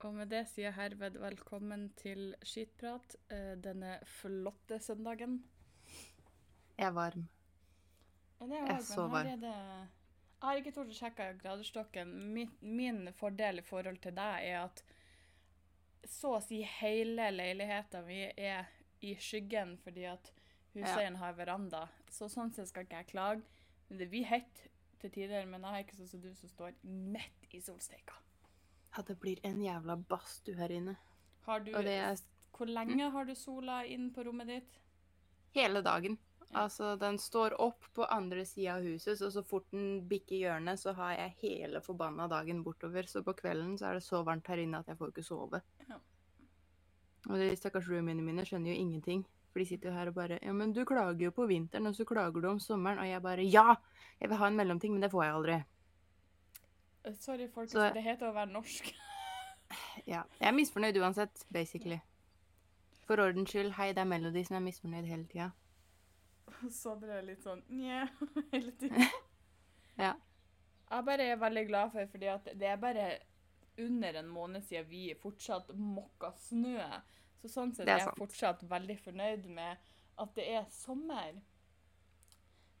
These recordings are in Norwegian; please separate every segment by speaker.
Speaker 1: Og med det sier jeg herved velkommen til Skitprat eh, denne flotte søndagen.
Speaker 2: Jeg er varm.
Speaker 1: Ja, det er
Speaker 2: Jeg er så varm.
Speaker 1: er det Jeg har ikke tort å sjekke graderstokken. Min, min fordel i forhold til deg er at så å si hele leiligheten vi er i skyggen fordi at huseieren har veranda. Så sånn sett skal ikke jeg klage. Men det blir hett til tider, men jeg har ikke sånn som du som står midt i solsteika.
Speaker 2: Ja, det blir en jævla badstue her inne.
Speaker 1: Har du,
Speaker 2: er
Speaker 1: Hvor lenge har du sola inn på rommet ditt?
Speaker 2: hele dagen.
Speaker 1: Ja.
Speaker 2: Altså, den står opp på andre sida av huset, så så fort den bikker hjørnet, så har jeg hele forbanna dagen bortover. Så på kvelden så er det så varmt her inne at jeg får ikke sove.
Speaker 1: Ja.
Speaker 2: Og de stakkars roomiene mine skjønner jo ingenting. For de sitter jo her og bare Ja, men du klager jo på vinteren, og så klager du om sommeren. Og jeg bare Ja! Jeg vil ha en mellomting, men det får jeg aldri.
Speaker 1: Eh, Sorry, folkens,
Speaker 2: Så-
Speaker 1: det heter å være norsk.
Speaker 2: Ja. Jeg er misfornøyd uansett, basically. For ordens skyld, hei, det er Melody som er misfornøyd hele tida.
Speaker 1: Sondre er litt sånn nje hele tiden.
Speaker 2: Ja.
Speaker 1: Jeg bare er veldig glad for, fordi at det er bare under en måned siden vi fortsatt mokka snø. Så sånn sett
Speaker 2: er
Speaker 1: jeg fortsatt veldig fornøyd med at det er sommer.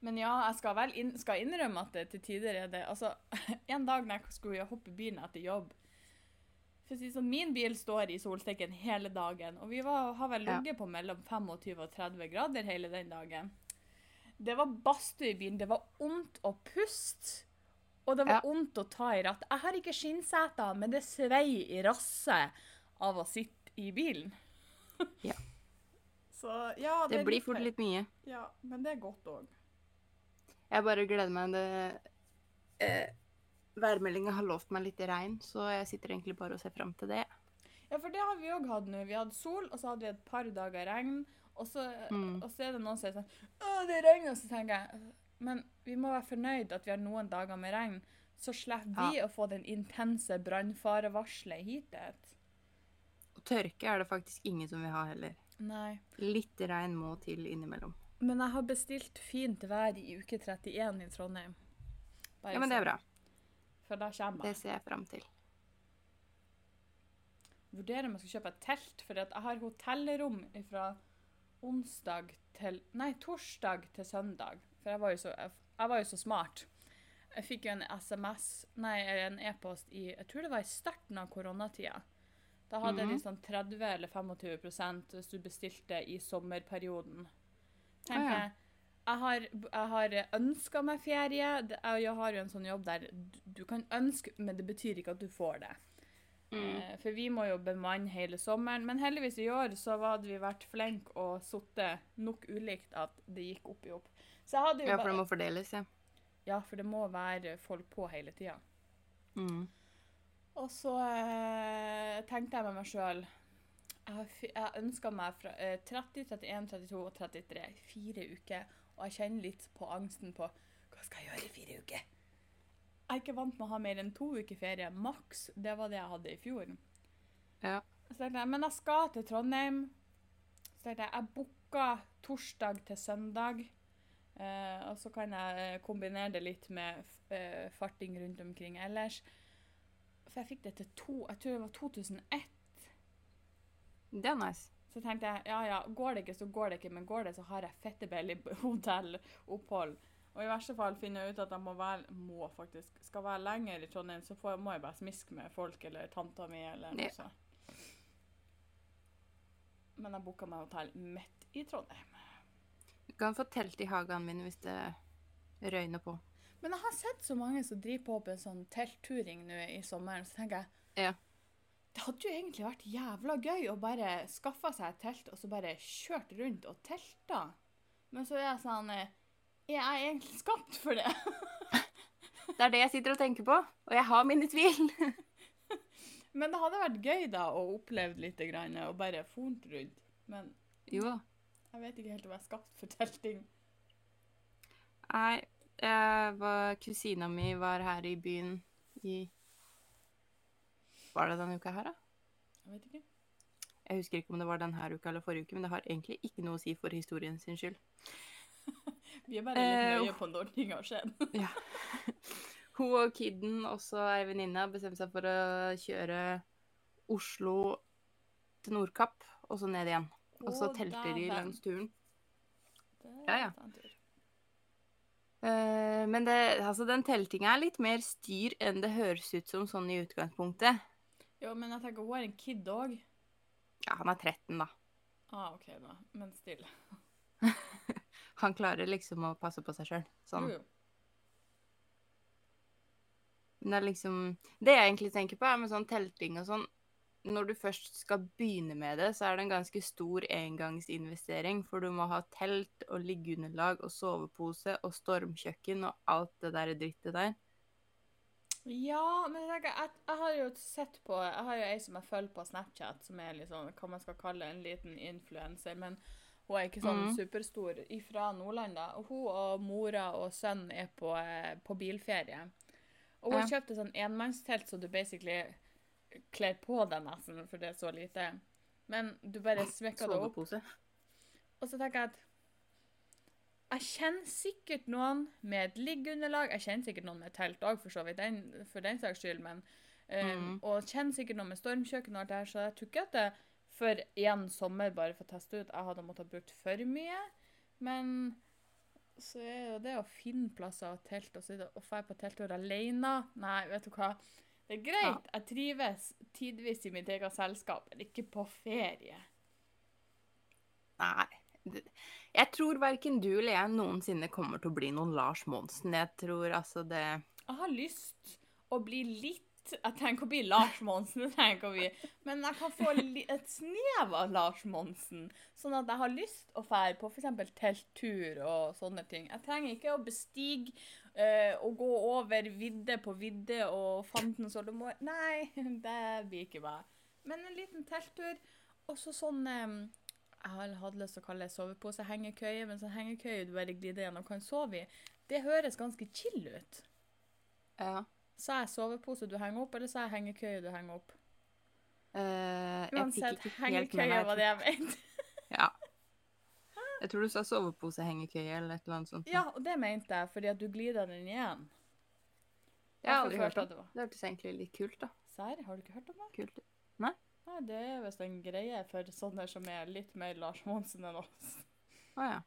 Speaker 1: Men ja, jeg skal vel inn, skal innrømme at det til tider er det Altså, en dag når jeg skulle hoppe i bilen etter jobb for å si sånn, Min bil står i solsteken hele dagen, og vi var, har vel
Speaker 2: Ja.
Speaker 1: på mellom 25 og 30 grader hele den dagen. Det var badstue i bilen, det var vondt å puste, og det var
Speaker 2: Ja.
Speaker 1: å ta i ratt. Jeg har ikke skinnseter, men det svei i rasset av å sitte i bilen.
Speaker 2: Ja.
Speaker 1: Så ja,
Speaker 2: Det
Speaker 1: det
Speaker 2: blir fort litt mye.
Speaker 1: Ja, men det er godt òg.
Speaker 2: Jeg bare gleder meg. Det eh, Værmeldinga har lovt meg litt regn, så jeg sitter egentlig bare og ser fram til det.
Speaker 1: Ja, for det har vi òg hatt nå. Vi hadde sol, og så hadde vi et par dager regn. Og så,
Speaker 2: Mm.
Speaker 1: og så er det noen som er sånn Å, det regner! Og så tenker jeg Men vi må være fornøyd at vi har noen dager med regn. Så slipper vi å få den intense brannfarevarselet hit.
Speaker 2: Og tørke er det faktisk ingen som vil ha heller.
Speaker 1: Nei.
Speaker 2: Litt regn må til innimellom.
Speaker 1: Men jeg har bestilt fint vær i uke 31 i Trondheim. Bare
Speaker 2: Ja, men det er bra.
Speaker 1: For da kommer jeg.
Speaker 2: Det ser jeg fram til.
Speaker 1: Vurderer om jeg skal kjøpe et telt, for jeg har hotellrom fra onsdag til Nei, torsdag til søndag. For jeg var jo så, jeg, jeg var jo så smart. Jeg fikk jo en SMS, nei, en e-post i Jeg tror det var i starten av koronatida. Da hadde
Speaker 2: Mhm.
Speaker 1: de sånn 30 eller 25 hvis du bestilte i sommerperioden.
Speaker 2: Ah,
Speaker 1: Tenker
Speaker 2: ja.
Speaker 1: jeg. Jeg har, jeg har ønska meg ferie. Jeg har jo en sånn jobb der du- kan ønske, men det betyr ikke at du får det.
Speaker 2: Mm.
Speaker 1: Eh, For vi må jo bemanne hele sommeren. Men heldigvis i år så hadde vi vært flinke og sittet nok ulikt at det gikk opp i opp.
Speaker 2: Ja, for det må fordeles, ja.
Speaker 1: ja, for det må være folk på hele tida.
Speaker 2: Mm.
Speaker 1: Og så eh, tenkte jeg med meg sjøl Jeg, har ønska meg fra eh, 30, 31, 32 og 33. Fire uker. Og jeg kjenner litt på angsten på hva skal jeg gjøre i fire uker? Jeg er ikke vant med å ha mer enn to uker ferie. Maks. Det var det jeg hadde i fjor.
Speaker 2: Ja.
Speaker 1: Så tenkte jeg, men jeg skal til Trondheim. Så tenkte jeg, jeg booka torsdag til søndag. Eh, og så kan jeg eh, kombinere det litt med eh, farting rundt omkring ellers. For jeg fikk det til to, jeg tror det var 2001.
Speaker 2: Det er nice.
Speaker 1: Så tenkte jeg, ja ja, går det ikke, så går det ikke. Men går det, så har jeg fettebelly hotellopphold. Og i verste fall finner jeg ut at jeg må, være, må faktisk, skal være lenger i Trondheim, så får, må jeg bare smiske med folk eller tanta mi eller noe
Speaker 2: Ja.
Speaker 1: sånt. Men jeg booka meg hotell midt i Trondheim.
Speaker 2: Du kan få telt i hagen min hvis det røyner på.
Speaker 1: Men jeg har sett så mange som driver på på en sånn teltturing nå i sommeren, så tenker jeg
Speaker 2: Ja.
Speaker 1: Det hadde jo egentlig vært jævla gøy å bare skaffe seg et telt og så bare kjørt rundt og telta. Men så er jeg sånn Jeg Er egentlig skapt for det?
Speaker 2: Det er det jeg sitter og tenker på, og jeg har mine tvil.
Speaker 1: Men det hadde vært gøy da å oppleve litt grann, og bare fornt rundt. Men
Speaker 2: Jo
Speaker 1: jeg vet ikke helt om jeg er skapt for telting.
Speaker 2: Nei, var, kusina mi var her i byen i Var det denne uka her, da?
Speaker 1: Jeg vet ikke.
Speaker 2: Jeg husker ikke om det var denne uka eller forrige uke, men det har egentlig ikke noe å si for historien sin skyld.
Speaker 1: Vi er bare litt
Speaker 2: Eh,
Speaker 1: nøye på når ting har skjedd.
Speaker 2: Ja. Hun og kidden, også ei venninne, bestemte seg for å kjøre Oslo til Nordkapp, og så ned igjen. Og så telter de langs turen. Ja, ja. Eh, men det, altså, den teltinga er litt mer styr enn det høres ut som sånn i utgangspunktet.
Speaker 1: Jo, men jeg tenker hun er en kid òg.
Speaker 2: Ja, han er 13, da.
Speaker 1: Ah, OK, da. Men still.
Speaker 2: Han klarer liksom å passe på seg sjøl. Sånn.
Speaker 1: Jo, jo.
Speaker 2: Men det er liksom Det jeg egentlig tenker på, er med sånn telting og sånn Når du først skal begynne med det, så er det en ganske stor engangsinvestering. For du må ha telt og liggeunderlag og sovepose og stormkjøkken og alt det der drittet der.
Speaker 1: Ja, men jeg, tenker, jeg, jeg har jo sett på Jeg har jo ei som jeg følger på Snapchat, som er sånn, hva man skal kalle en liten influenser. Men hun er ikke sånn
Speaker 2: mm.
Speaker 1: superstor ifra Nordland, da. Og hun og mora og sønnen er på, eh, på bilferie. Og hun
Speaker 2: Ja.
Speaker 1: kjøpte sånn enmannstelt, så du basically kler på deg nesten, for det er så lite. Men du bare smekker det opp. Og så tenker jeg at jeg kjenner sikkert noen med et liggeunderlag. Jeg kjenner sikkert noen med telt òg, for så vidt, den, for den saks skyld. Men, eh,
Speaker 2: Mhm.
Speaker 1: Og kjenner sikkert noen med stormkjøkken og alt det her, så jeg tror ikke at det for én sommer, bare for å teste ut, jeg hadde måttet brukt for mye. Men så er jo det å finne plasser og telt og sitte og dra på telttur alene Nei, vet du hva. Det er greit. Jeg trives tidvis i mitt eget selskap, men ikke på ferie.
Speaker 2: Nei. Jeg tror verken du eller jeg noensinne kommer til å bli noen Lars Monsen. Jeg tror altså det
Speaker 1: Jeg har lyst å bli litt Jeg ikke å bli Lars Monsen, jeg bli. men jeg kan få et snev av Lars Monsen. Sånn at jeg har lyst å fære på f.eks. telttur og sånne ting. Jeg trenger ikke å bestige uh, og gå over vidde på vidde og fanden så du må Nei, det blir ikke meg. Men en liten telttur. Og så sånn eh, Jeg har hatt lyst til å kalle det sovepose-hengekøye, men sånn hengekøye du bare glider gjennom kan sove i, det høres ganske chill ut.
Speaker 2: Ja.
Speaker 1: Sa jeg sovepose du henger opp, eller sa jeg hengekøye du henger opp?
Speaker 2: Uh,
Speaker 1: Uansett, hengekøye var det jeg mente.
Speaker 2: Ja. Jeg tror du sa soveposehengekøye eller et eller annet sånt.
Speaker 1: Ja, og det mente jeg, fordi at du glider den igjen.
Speaker 2: Jeg har aldri hørt om
Speaker 1: det var.
Speaker 2: det. hørtes egentlig litt kult, da.
Speaker 1: Serr, har du ikke hørt om det?
Speaker 2: Kult.
Speaker 1: Nei, det er visst en greie for sånne som er litt mer Lars Monsen enn oss.
Speaker 2: Å ja.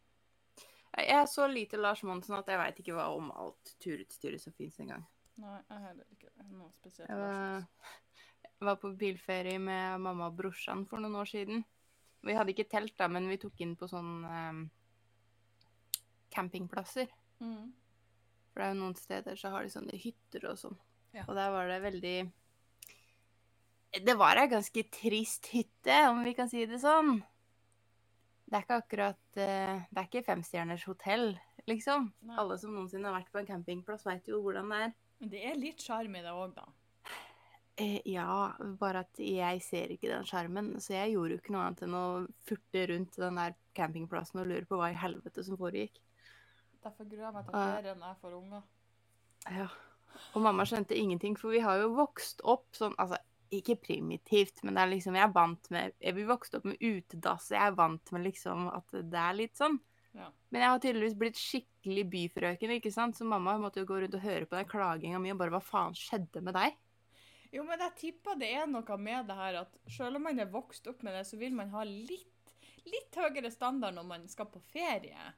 Speaker 2: Jeg er så lite Lars Monsen at jeg veit ikke hva om alt turutstyret som fins engang.
Speaker 1: Nei, jeg har heller ikke noe spesielt.
Speaker 2: Jeg var, jeg var på bilferie med mamma og brorsan for noen år siden. Vi hadde ikke telt, da, men vi tok inn på sånn um, campingplasser.
Speaker 1: Mm.
Speaker 2: For det er jo noen steder så har de sånne hytter og sånn.
Speaker 1: Ja.
Speaker 2: Og der var det veldig Det var ei ganske trist hytte, om vi kan si det sånn. Det er ikke akkurat eh, Det er ikke femstjerners hotell, liksom.
Speaker 1: Nei.
Speaker 2: Alle som noensinne har vært på en campingplass, veit jo hvordan det er.
Speaker 1: Men det er litt sjarm i det òg, da.
Speaker 2: Eh, ja, bare at jeg ser ikke den skjermen, så jeg gjorde jo ikke noe annet enn å furte rundt den der campingplassen og lure på hva i helvete som foregikk.
Speaker 1: Derfor gruer jeg meg til ferien jeg får unger.
Speaker 2: Ja. Og mamma skjønte ingenting, for vi har jo vokst opp sånn Altså, ikke primitivt, men det er liksom Jeg er vant med Vi vokste opp med utedass, jeg er vant med liksom at det er litt sånn.
Speaker 1: Ja.
Speaker 2: Men jeg har tydeligvis blitt skikkelig byfrøken, ikke sant? Så mamma måtte jo gå rundt og høre på den klaginga mi og bare Hva faen skjedde med deg?
Speaker 1: Jo, men jeg tipper det er noe med det her at selv om man er vokst opp med det, så vil man ha litt, litt høyere standard når man skal på ferie.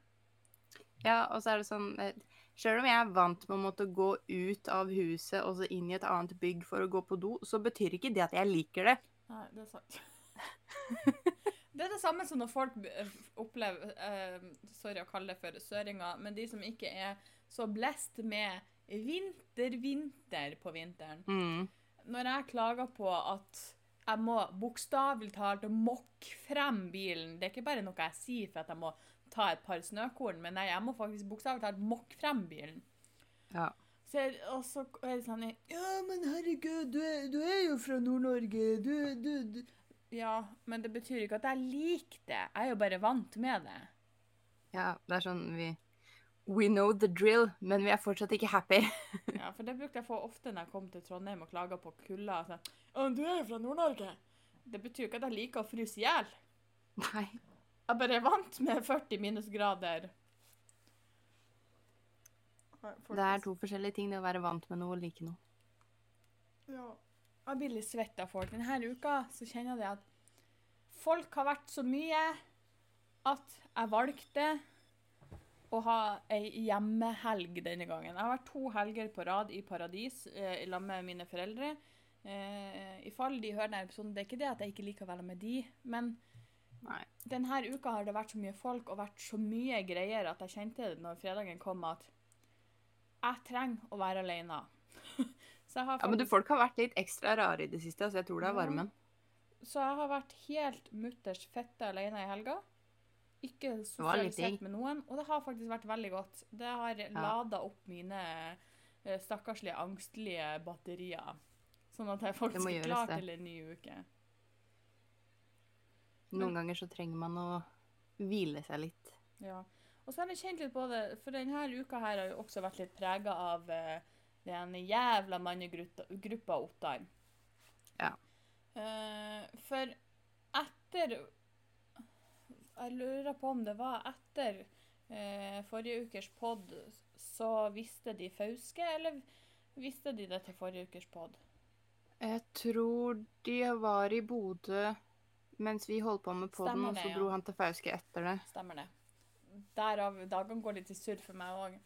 Speaker 2: Ja, og så er det sånn eh, Sjøl om jeg er vant med å måtte gå ut av huset og så inn i et annet bygg for å gå på do, så betyr ikke det at jeg liker det.
Speaker 1: Nei, det er sant. det er det samme som når folk eh, opplever uh, Sorry å kalle det for søringer, men de som ikke er så blest med vinter-vinter på vinteren.
Speaker 2: Mm.
Speaker 1: Når jeg klager på at jeg må bokstavelig talt mokke frem bilen Det er ikke bare noe jeg sier for at jeg må ta et par snøkorn, men nei, jeg må faktisk bokstavelig talt mokke frem bilen.
Speaker 2: Ja.
Speaker 1: Så jeg, og så er det sånn Ja, men herregud, du er, du er jo fra Nord-Norge. Du, du, du Ja, men det betyr ikke at jeg liker det. Jeg er jo bare vant med det.
Speaker 2: ja, det er sånn vi We know the drill, men vi er fortsatt ikke happy.
Speaker 1: Ja, For det brukte jeg å få ofte når jeg kom til Trondheim og klaga på kulda. Sånn, «Å, du er jo fra Nord-Norge. Det betyr ikke at jeg liker å fryse i hjel.
Speaker 2: Nei.
Speaker 1: Jeg bare er vant med 40 minusgrader.
Speaker 2: Det er to forskjellige ting, det å være vant med noe og like noe.
Speaker 1: Ja. Jeg blir litt svett av folk. Denne uka så kjenner jeg at folk har vært så mye at jeg valgte å ha ei hjemmehelg denne gangen. Jeg har vært to helger på rad i paradis eh, i lag med mine foreldre. Eh, I fall de hører denne episoden, Det er ikke det at jeg ikke liker å være med de, men
Speaker 2: Nei.
Speaker 1: denne uka har det vært så mye folk og vært så mye greier at jeg kjente det når fredagen kom, at jeg trenger å være alene. har
Speaker 2: Ja, men du, folk har vært litt ekstra rare i det siste, så jeg tror det er
Speaker 1: Ja. Så jeg har vært helt mutters fette alene i helga. Ikke sosialisert med noen. Og det har faktisk vært veldig godt. Det har lada opp mine eh, stakkarslige, angstlige batterier. Sånn at jeg faktisk er klar til en ny uke.
Speaker 2: Noen ganger så trenger man å hvile seg litt.
Speaker 1: Ja. Og så har jeg kjent litt på det, for denne uka her har jo også vært litt prega av uh, den jævla mannegruppa Ottar.
Speaker 2: Ja.
Speaker 1: Uh, for etter Jeg lurer på om det var etter uh, forrige ukers pod, så visste de Fauske, eller visste de det til forrige ukers pod?
Speaker 2: Jeg tror de var i Bodø mens vi holdt på med podden, og så
Speaker 1: dro ja.
Speaker 2: han til Fauske etter det.
Speaker 1: Stemmer det. Derav dagene går litt i surr for meg òg.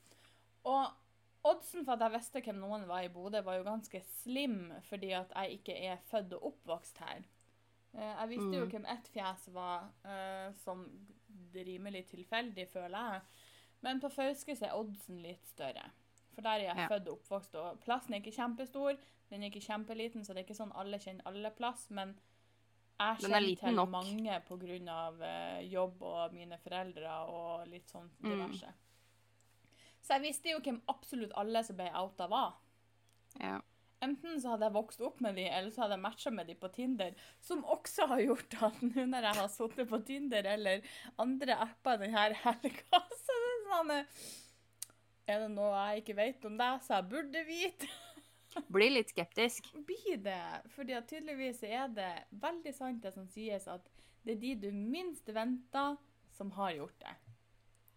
Speaker 1: Og oddsen for at jeg visste hvem noen var i Bodø, var jo ganske slim, fordi at jeg ikke er født og oppvokst her. Eh, Jeg visste jo
Speaker 2: Mm.
Speaker 1: hvem ett fjes var, eh, som rimelig tilfeldig, føler jeg. Men på Fauske så er oddsen litt større. For der er jeg
Speaker 2: Ja.
Speaker 1: født og oppvokst, og plassen er ikke kjempestor. Den er ikke kjempeliten, så det er ikke sånn alle kjenner alle plass, men jeg
Speaker 2: Den er
Speaker 1: kjenner til
Speaker 2: nok.
Speaker 1: mange pga. Eh, jobb og mine foreldre og litt sånn
Speaker 2: Mm.
Speaker 1: diverse. Så jeg visste jo hvem absolutt alle som ble outa, var.
Speaker 2: Ja.
Speaker 1: Enten så hadde jeg vokst opp med de, eller så hadde jeg matcha med de på Tinder, som også har gjort at nå når jeg har sittet på Tinder eller andre apper denne helga, så er det sånn eh, Er det noe jeg ikke vet om deg, så jeg burde vite?
Speaker 2: Blir litt skeptisk.
Speaker 1: Blir det. Fordi at tydeligvis er det veldig sant det som sies, at det er de du minst venter, som har gjort det.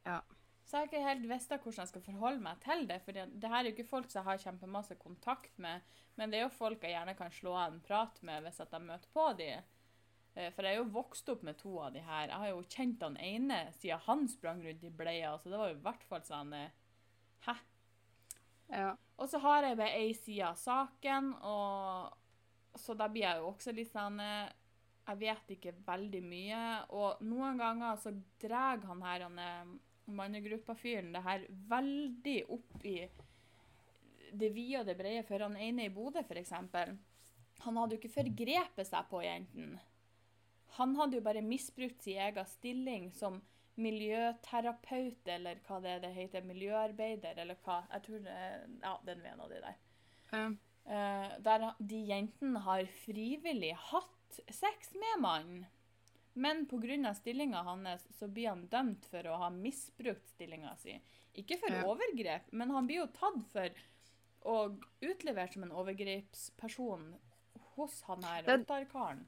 Speaker 2: Ja.
Speaker 1: Så jeg har ikke helt visst hvordan jeg skal forholde meg til det. For det her er jo ikke folk som jeg har kjempemasse kontakt med, men det er jo folk jeg gjerne kan slå av en prat med hvis jeg møter på de. Eh, For jeg er jo vokst opp med to av de her. Jeg har jo kjent han ene siden han sprang rundt i bleia, så det var jo i hvert fall sånn eh, Hæ?
Speaker 2: Ja.
Speaker 1: Og så har jeg bare ei side av saken, og så da blir jeg jo også litt sånn eh, Jeg vet ikke veldig mye. Og noen ganger så drar han her han eh, mannegruppa-fyren det her veldig opp i det vide og det brede. For han ene i Bodø, f.eks., han hadde jo ikke forgrepet seg på jentene. Han hadde jo bare misbrukt sin egen stilling som miljøterapeut, eller hva det, det heter, miljøarbeider, eller hva. Jeg tror det Ja, den er en av de der.
Speaker 2: Um.
Speaker 1: Uh, der de jentene har frivillig hatt sex med mannen. Men pga. stillinga hans så blir han dømt for å ha misbrukt stillinga si. Ikke for
Speaker 2: Ja.
Speaker 1: overgrep, men han blir jo tatt for og utlevert som en overgrepsperson hos han her Ottar-karen.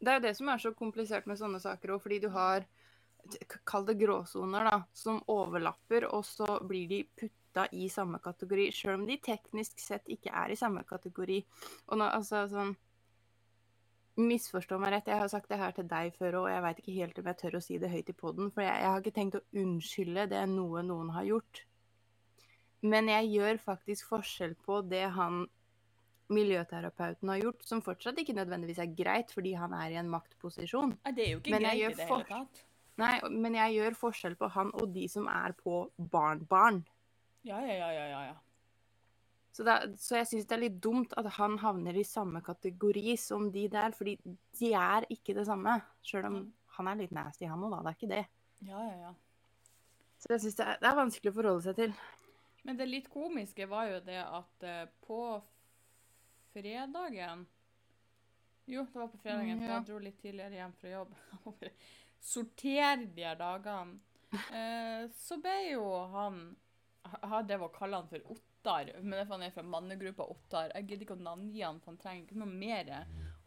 Speaker 2: Det er jo det som er så komplisert med sånne saker òg, fordi du har Kall det gråsoner, da, som overlapper, og så blir de putta i samme kategori, sjøl om de teknisk sett ikke er i samme kategori. Og nå, altså sånn Misforstå meg rett, jeg har sagt det her til deg før og jeg veit ikke helt om jeg tør å si det høyt i poden, for jeg, jeg har ikke tenkt å unnskylde det noe noen har gjort. Men jeg gjør faktisk forskjell på det han miljøterapeuten har gjort, som fortsatt ikke nødvendigvis er greit fordi han er i en maktposisjon.
Speaker 1: Nei, det er jo ikke
Speaker 2: Men
Speaker 1: greit i det hele tatt.
Speaker 2: Nei, men jeg gjør forskjell på han og de som er på barn-barn.
Speaker 1: Ja, ja, ja, ja, ja, ja.
Speaker 2: Så, er- så jeg syns det er litt dumt at han havner i samme kategori som de der, fordi de er ikke det samme. Sjøl om han er litt nasty, han òg, da. Det er ikke det.
Speaker 1: ja, ja, ja.
Speaker 2: Så jeg syns det, det er vanskelig å forholde seg til.
Speaker 1: Men det litt komiske var jo det at eh, på fredagen Jo, det var på fredagen, for
Speaker 2: Mm, ja.
Speaker 1: jeg dro litt tidligere hjem fra jobb. Sortere de her dagene. Eh, så ble jo han Jeg drevet og kalle han for Ottar, men det er for han er fra mannegruppa Ottar. Jeg gidder ikke å navngi han, for han trenger ikke noe mer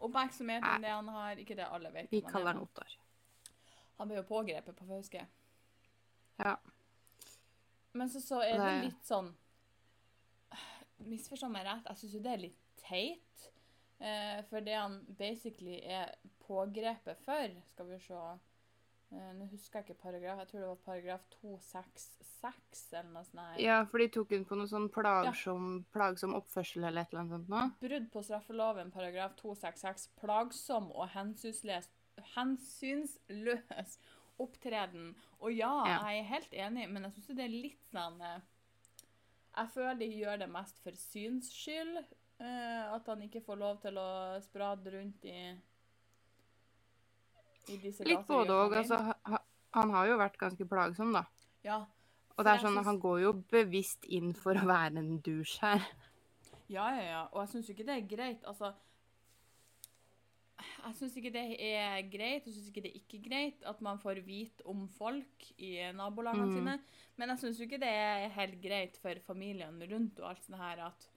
Speaker 1: oppmerksomhet enn det han har. Ikke det alle vet.
Speaker 2: Vi kaller
Speaker 1: er.
Speaker 2: han Ottar.
Speaker 1: Han ble jo pågrepet på Fauske.
Speaker 2: Ja.
Speaker 1: Men så, så er det litt sånn Misforstå meg rett, jeg syns jo det er litt teit. Eh, for det han basically er pågrepet for Skal vi se Nå husker jeg ikke paragraf. Jeg tror det var paragraf 266 eller noe sånt. her.
Speaker 2: Ja, for de tok hun på noe sånn plagsom, plagsom oppførsel eller et eller annet sånt nå.
Speaker 1: Brudd på straffeloven paragraf 266. Plagsom og hensynsløs, hensynsløs opptreden. Og ja,
Speaker 2: Ja.
Speaker 1: jeg er helt enig, men jeg syns det er litt sånn eh, Jeg føler de gjør det mest for syns skyld. eh, at han ikke får lov til å sprade rundt i i disse
Speaker 2: Litt både òg. Altså, ha- ha- han har jo vært ganske plagsom, da.
Speaker 1: Ja.
Speaker 2: Og det er sånn,
Speaker 1: synes...
Speaker 2: han går jo bevisst inn for å være en douche her.
Speaker 1: Ja, ja, ja. Og jeg syns ikke det er greit. Altså Jeg syns ikke det er greit, jeg syns ikke det er ikke greit at man får vite om folk i nabolagene
Speaker 2: mm.
Speaker 1: sine. Men jeg syns jo ikke det er helt greit for familiene rundt og alt sånt her at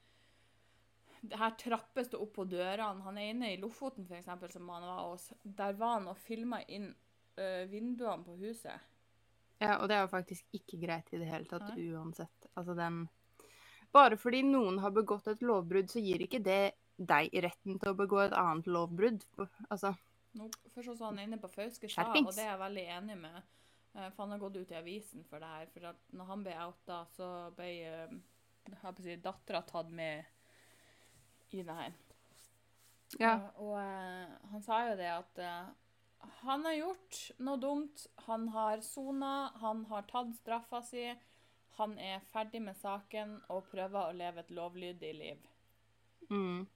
Speaker 1: her trappes det opp på dørene. Han er inne i Lofoten, eksempel, som han var hos. Der var han og filma inn ø, vinduene på huset.
Speaker 2: Ja, og det er jo faktisk ikke greit i det hele tatt,
Speaker 1: Nei.
Speaker 2: uansett. Altså den Bare fordi noen har begått et lovbrudd, så gir ikke det deg retten til å begå et annet lovbrudd. Altså,
Speaker 1: Nå, først så han inne på Fauske stad, og det er jeg veldig enig med. Eh, For han har gått ut i avisen for det her. For når han ble outa, så ble eh, jeg på å si, dattera tatt med i det her.
Speaker 2: ja.
Speaker 1: Og, Og eh, han sa jo det at uh, han har gjort noe dumt. Han har sona, han har tatt straffa si. Han er ferdig med saken og prøver å leve et lovlydig liv.
Speaker 2: Mm.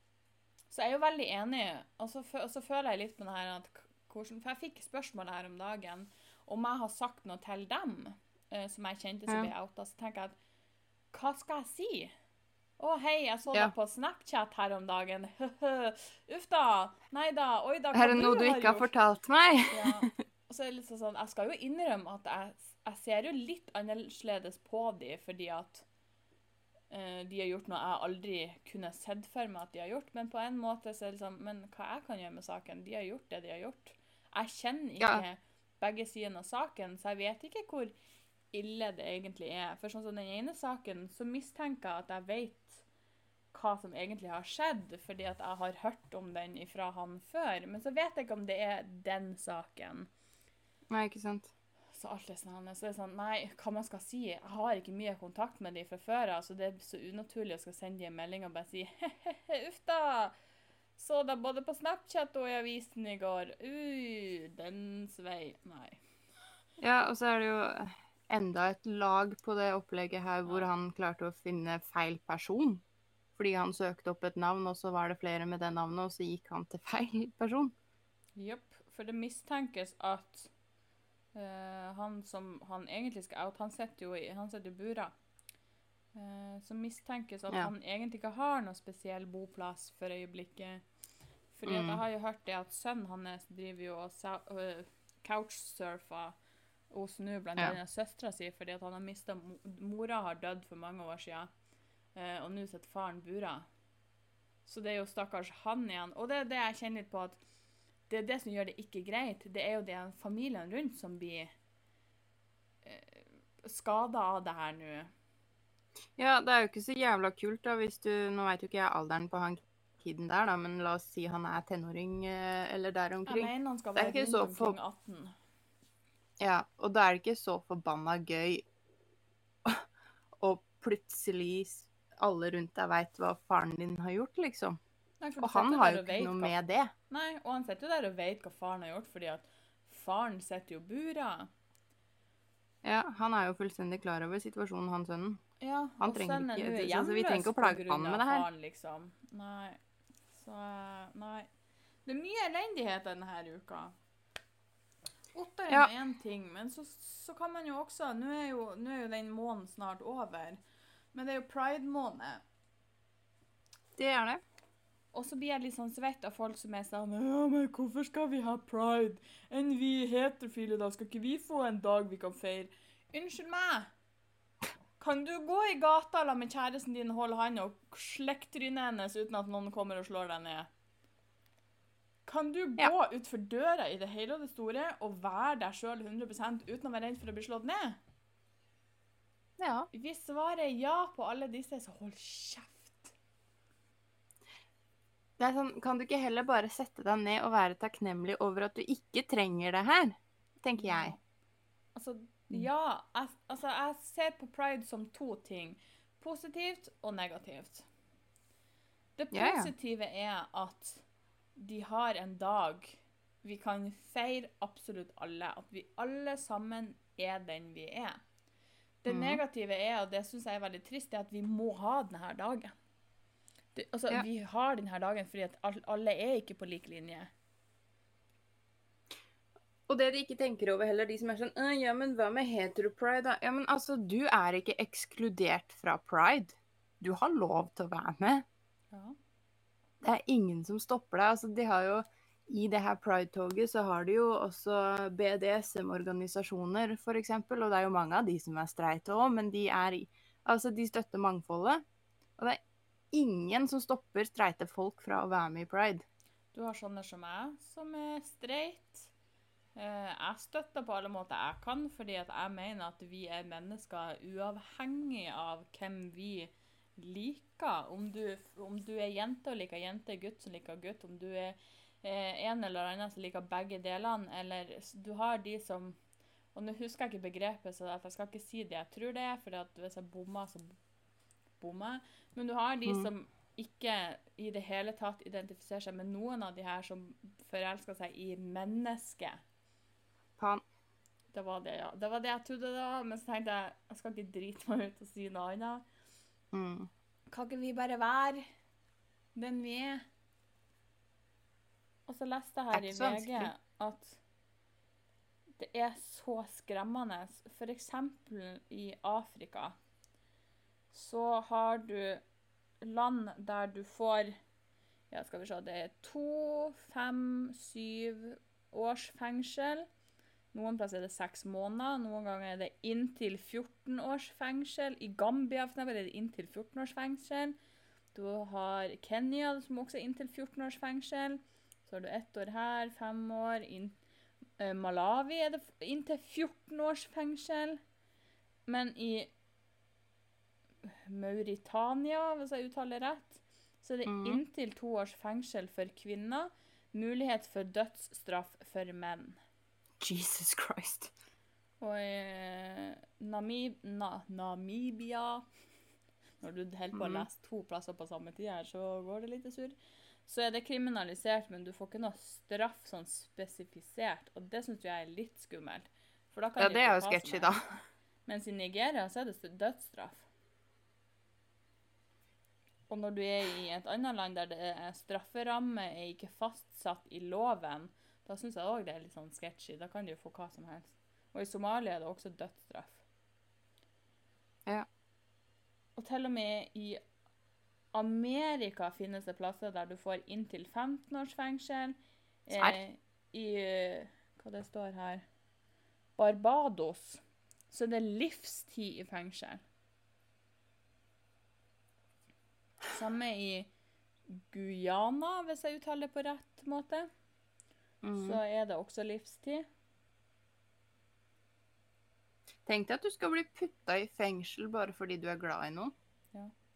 Speaker 1: Så jeg er jo veldig enig, og så, og så føler jeg litt på det her at hvordan, For jeg fikk spørsmål her om dagen om jeg har sagt noe til dem uh, som jeg kjente som ble outa. Så tenker jeg at hva skal jeg si? Å, hei, jeg så
Speaker 2: Ja.
Speaker 1: deg på Snapchat her om dagen. Uff da. Nei da. Oi da, hva
Speaker 2: Er det noe du ikke har
Speaker 1: gjort?
Speaker 2: fortalt meg?
Speaker 1: Ja. Og så er det litt sånn, Jeg skal jo innrømme at jeg, jeg ser jo litt annerledes på de, fordi at uh, de har gjort noe jeg aldri kunne sett for meg at de har gjort. Men på en måte så er det sånn Men hva jeg kan gjøre med saken? De har gjort det de har gjort. Jeg kjenner ikke
Speaker 2: Ja.
Speaker 1: begge sidene av saken, så jeg vet ikke hvor ille det egentlig er. For sånn som den ene saken, så mistenker jeg at jeg vet hva som egentlig har skjedd, fordi at jeg har hørt om den ifra han før. Men så vet jeg ikke om det er den saken.
Speaker 2: Nei, ikke sant.
Speaker 1: Så alt er sånn, så det er sånn, nei, hva man skal si, jeg har ikke mye kontakt med de fra før, av, så det er så unaturlig å skal sende de en melding og bare si, he-he-he, uff da, så deg både på Snapchat og i avisen i går, uh, den svei, nei.
Speaker 2: Ja, og så er det jo enda et lag på det opplegget her hvor han klarte å finne feil person. Fordi han søkte opp et navn, og så var det flere med det navnet, og så gikk han til feil person.
Speaker 1: Jepp. for det mistenkes at uh, han som han egentlig skal out, han sitter jo i, han sitter i bura. Uh, så mistenkes at
Speaker 2: Ja.
Speaker 1: han egentlig ikke har noe spesiell boplass for øyeblikket. Fordi
Speaker 2: Mm.
Speaker 1: jeg har jo hørt det at sønnen hans driver jo og øh, couchsurfer hos nå blant
Speaker 2: Ja.
Speaker 1: søstera si, fordi at han har mista Mora har dødd for mange år siden, og nå sitter faren bura. Så det er jo stakkars han igjen. Og det er det jeg kjenner litt på at det er det som gjør det ikke greit. Det er jo de familiene rundt som blir eh, skada av det her nå.
Speaker 2: Ja, det er jo ikke så jævla kult, da, hvis du Nå veit jo ikke jeg alderen på han kiden der, da, men la oss si han er tenåring eh, eller der omkring.
Speaker 1: Jeg mener han skal være rundt
Speaker 2: for-
Speaker 1: omkring 18.
Speaker 2: Ja, og da er det ikke så forbanna gøy å plutselig alle rundt deg veit hva faren din har gjort, liksom.
Speaker 1: Nei,
Speaker 2: Og han har jo ikke noe
Speaker 1: hva-
Speaker 2: med det.
Speaker 1: Nei, og han sitter jo der og vet hva faren har gjort, fordi at faren sitter jo bura.
Speaker 2: Ja, han er jo fullstendig klar over situasjonen, han sønnen.
Speaker 1: Ja,
Speaker 2: Han trenger ikke-
Speaker 1: nå er
Speaker 2: så- så vi trenger ikke å plage han med det her.
Speaker 1: Faren, liksom. Nei. Så nei. Det er mye elendighet denne uka. Otter er
Speaker 2: Ja.
Speaker 1: én ting, men så, så kan man jo også Nå er jo, nå er jo den måneden snart over, men det er jo pride-måned.
Speaker 2: Det er det.
Speaker 1: Og så blir jeg litt sånn svett av folk som er sånn Ja, men hvorfor skal vi ha pride? Enn vi heterofile, da? Skal ikke vi få en dag vi kan feire? Unnskyld meg! Kan du gå i gata la med kjæresten din holde handa og slekke trynet hennes uten at noen kommer og slår deg ned? Kan du
Speaker 2: Ja.
Speaker 1: gå utfor døra i det hele og det store og være deg sjøl 100 uten å være redd for å bli slått ned?
Speaker 2: Ja.
Speaker 1: Hvis svaret er ja på alle disse, så hold kjeft.
Speaker 2: Det er sånn, Kan du ikke heller bare sette deg ned og være takknemlig over at du ikke trenger det her? Tenker jeg.
Speaker 1: Altså, ja. Jeg, altså, jeg ser på pride som to ting. Positivt og negativt. Det
Speaker 2: Ja, ja.
Speaker 1: positive er at de har en dag vi kan feire absolutt alle. At vi alle sammen er den vi er. Det
Speaker 2: Mhm.
Speaker 1: negative er, og det syns jeg er veldig trist, er at vi må ha denne dagen. Det, altså,
Speaker 2: Ja.
Speaker 1: Vi har denne dagen fordi at alle er ikke på lik linje.
Speaker 2: Og det de ikke tenker over heller, de som er sånn «Øh, Ja, men hva med hetero-pride, da? Ja, men altså, du er ikke ekskludert fra pride. Du har lov til å være med.
Speaker 1: Ja.
Speaker 2: Det er ingen som stopper deg. Altså, de har jo I det her pride-toget så har du jo også BDSM-organisasjoner, eksempel. Og det er jo mange av de som er streite òg, men de er Altså, de støtter mangfoldet. Og det er ingen som stopper streite folk fra å være med i pride.
Speaker 1: Du har sånne som meg, som er streit. Eh, jeg støtter på alle måter jeg kan, fordi at jeg mener at vi er mennesker uavhengig av hvem vi liker. Om du, om du er jente og liker jente, gutt som liker gutt, om du er eh, en eller annen som liker begge delene, eller du har de som Og nå husker jeg ikke begrepet, så jeg skal ikke si det jeg tror det er, for hvis jeg bommer, så bommer jeg. Men du har de
Speaker 2: Mm.
Speaker 1: som ikke i det hele tatt identifiserer seg med noen av de her som forelsker seg i mennesket.
Speaker 2: Faen.
Speaker 1: Det var det, ja. Det var det jeg trodde det var, men så tenkte jeg jeg skal ikke drite meg ut og si noe annet.
Speaker 2: Mm.
Speaker 1: Kan ikke vi bare være den vi er? Og så leste jeg her
Speaker 2: er
Speaker 1: i VG at det er så skremmende. Eksempel i Afrika så har du land der du får Ja, skal vi se Det er to, fem, syv års fengsel. Noen plasser er det seks måneder, noen ganger er det inntil 14 års fengsel. I Gambia for eksempel, er det inntil 14 års fengsel. Du har Kenya, som også er inntil 14 års fengsel. Så har du ett år her, fem år. In eh, Malawi er det inntil 14 års fengsel. Men i Mauritania, hvis jeg uttaler rett, så er det
Speaker 2: mm.
Speaker 1: inntil to års fengsel for kvinner. Mulighet for dødsstraff for menn.
Speaker 2: Jesus Christ.
Speaker 1: Og i Namib na, Namibia Når du holder på å
Speaker 2: Mhm.
Speaker 1: lese to plasser på samme tid her, så går det litt surr. Så er det kriminalisert, men du får ikke noe straff sånn spesifisert. Og det syns jeg er litt skummelt. For da kan
Speaker 2: Ja,
Speaker 1: de
Speaker 2: det er jo
Speaker 1: sketsjy,
Speaker 2: sketchy, da.
Speaker 1: Mens i Nigeria så er det dødsstraff. Og når du er i et annet land der det er strafferamme er ikke fastsatt i loven, da syns jeg òg det er litt sånn sketchy. Da kan de jo få hva som helst. Og i Somalia er det også dødsstraff.
Speaker 2: Ja.
Speaker 1: Og til og med i Amerika finnes det plasser der du får inntil 15 års fengsel. Eh, I Hva det står her Barbados så er livstid i fengsel. Samme i Guyana, hvis jeg uttaler det på rett måte.
Speaker 2: Mm.
Speaker 1: Så er det også livstid.
Speaker 2: Tenk deg at du skal bli putta i fengsel bare fordi du er glad i noen.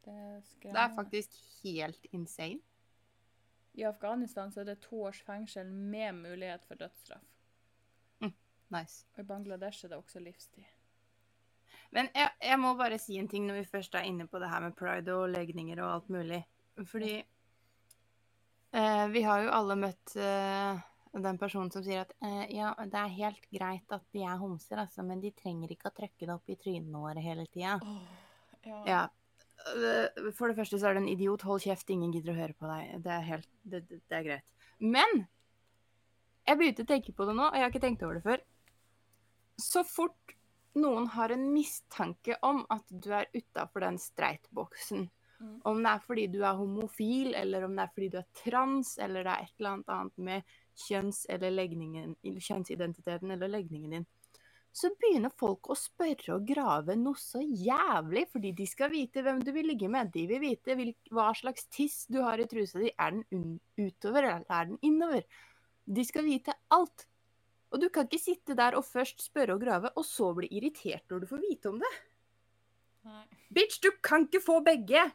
Speaker 1: Det er,
Speaker 2: Det er faktisk helt insane.
Speaker 1: I Afghanistan så er det to års fengsel med mulighet for dødsstraff.
Speaker 2: Nice.
Speaker 1: Og i Bangladesh er det også livstid.
Speaker 2: Men jeg, jeg må bare si en ting når vi først er inne på det her med pride og legninger og alt mulig. Fordi eh, vi har jo alle møtt eh, den personen som sier at eh, ja, det er helt greit at de er homser, altså, men de trenger ikke å trykke det opp i trynene våre hele tida.
Speaker 1: ja.
Speaker 2: Ja. Øh, For det første så er det en idiot. Hold kjeft, ingen gidder å høre på deg. Det er helt Det, det, er greit. Men jeg begynte å tenke på det nå, og jeg har ikke tenkt over det før. Så fort noen har en mistanke om at du er utafor den streitboksen,
Speaker 1: Mm.
Speaker 2: om det er fordi du er homofil, eller om det er fordi du er trans, eller det er et eller annet annet med kjønns- eller legningen, kjønnsidentiteten eller legningen din, så begynner folk å spørre og grave noe så jævlig, fordi de skal vite hvem du vil ligge med. De vil vite hva slags tiss du har i trusa di. Er den utover, eller er den innover? De skal vite alt. Og du kan ikke sitte der og først spørre og grave, og så bli irritert når du får vite om det.
Speaker 1: Nei.
Speaker 2: Bitch, du kan ikke få begge!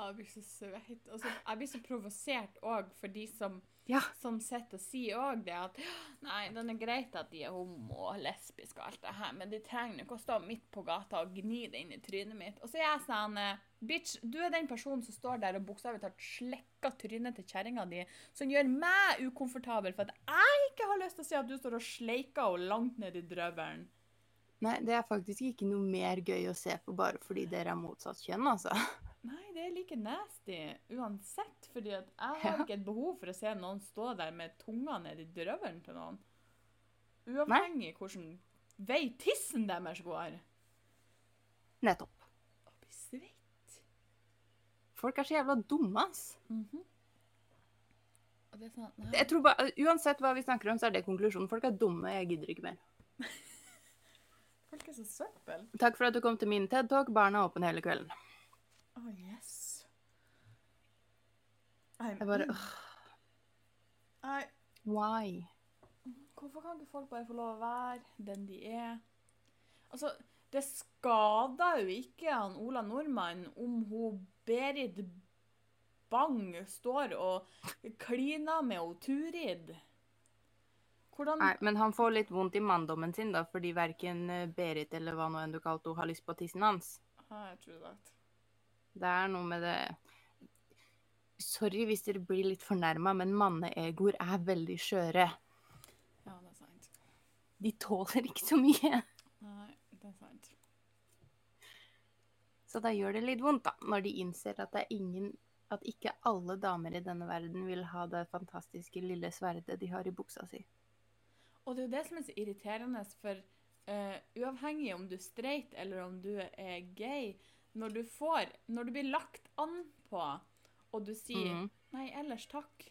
Speaker 1: jeg blir så svett. Altså, jeg blir så provosert òg for de som,
Speaker 2: Ja.
Speaker 1: som sitter og sier òg det at Nei, den er greit at de er homo og lesbiske og alt det her, men de trenger ikke å stå midt på gata og gni det inn i trynet mitt. Og så er jeg sånn eh, Bitch, du er den personen som står der og bokstavelig talt slekker trynet til kjerringa di, som gjør meg ukomfortabel for at jeg ikke har lyst til å si at du står og sleiker henne langt ned i drøvelen.
Speaker 2: Nei, det er faktisk ikke noe mer gøy å se på bare fordi dere er motsatt kjønn, altså.
Speaker 1: Nei, det er like nasty uansett, fordi jeg har
Speaker 2: Ja.
Speaker 1: ikke et behov for å se noen stå der med tunga ned i drøvelen til noen. Uavhengig hvordan vei tissen deres går.
Speaker 2: Nettopp.
Speaker 1: Å bli svett.
Speaker 2: Folk er så jævla dumme, ass.
Speaker 1: Mm -hmm. sånn, nei.
Speaker 2: Jeg tror bare, Uansett hva vi snakker om, så er det konklusjonen. Folk er dumme, jeg gidder ikke mer.
Speaker 1: Folk er så søppel.
Speaker 2: Takk for at du kom til min TED-talk. Barna er åpne hele kvelden.
Speaker 1: Å, yes. I'm
Speaker 2: Jeg bare åh,
Speaker 1: nei,
Speaker 2: Why?
Speaker 1: hvorfor kan ikke folk bare få lov å være den de er? Altså, det skader jo ikke han Ola Nordmann om hun Berit Bang står og kliner med hun Turid. Hvordan
Speaker 2: Nei, men han får litt vondt i manndommen sin, da, fordi verken eh, Berit eller hva nå enn du kalte henne, har lyst på tissen hans.
Speaker 1: Ah, true that.
Speaker 2: Det er noe med det Sorry hvis dere blir litt fornærma, men manneegoer er veldig skjøre.
Speaker 1: Ja, det er sant.
Speaker 2: De tåler ikke så mye.
Speaker 1: Nei, det er sant.
Speaker 2: Så da gjør det litt vondt, da, når de innser at det er ingen At ikke alle damer i denne verden vil ha det fantastiske lille sverdet de har i buksa si.
Speaker 1: Og det er jo det som er så irriterende, for uh, uavhengig om du er streit eller om du er gay, når du får Når du blir lagt an på, og du sier
Speaker 2: Mhm.
Speaker 1: 'nei, ellers takk',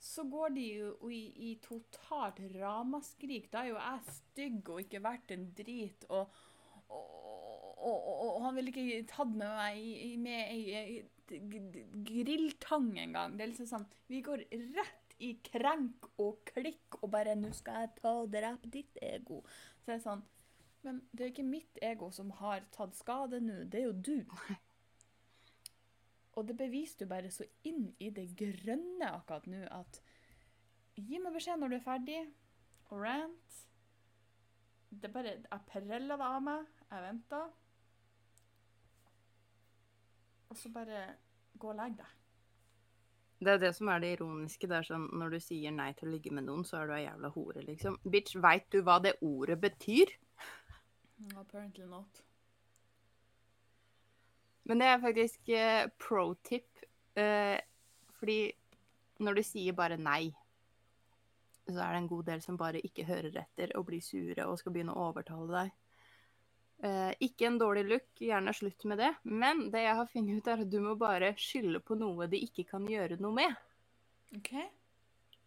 Speaker 1: så går de jo i, i totalt ramaskrik. Da er jo jeg stygg og ikke verdt en drit, og, og, og, og, han ville ikke tatt med meg med ei grilltang engang. Det er liksom sånn Vi går rett i krenk og klikk og bare 'Nå skal jeg ta og drepe ditt ego'. Så det er sånn Men det er ikke mitt ego som har tatt skade nå, det er jo du. Og det beviser du bare så inn i det grønne akkurat nå at Gi meg beskjed når du er ferdig, og rant. Det er bare Jeg preller det av meg. Jeg venter. Og så bare gå og legg deg.
Speaker 2: Det er det som er det ironiske. Det er sånn, Når du sier nei til å ligge med noen, så er du ei jævla hore, liksom. Bitch, veit du hva det ordet betyr?
Speaker 1: Apparently not.
Speaker 2: Men det er faktisk eh, pro tip. Eh, fordi når du sier bare nei, så er det en god del som bare ikke hører etter og blir sure og skal begynne å overtale deg. Eh, ikke en dårlig look, gjerne slutt med det. Men det jeg har funnet ut, er at du må bare skylde på noe de ikke kan gjøre noe med.
Speaker 1: OK?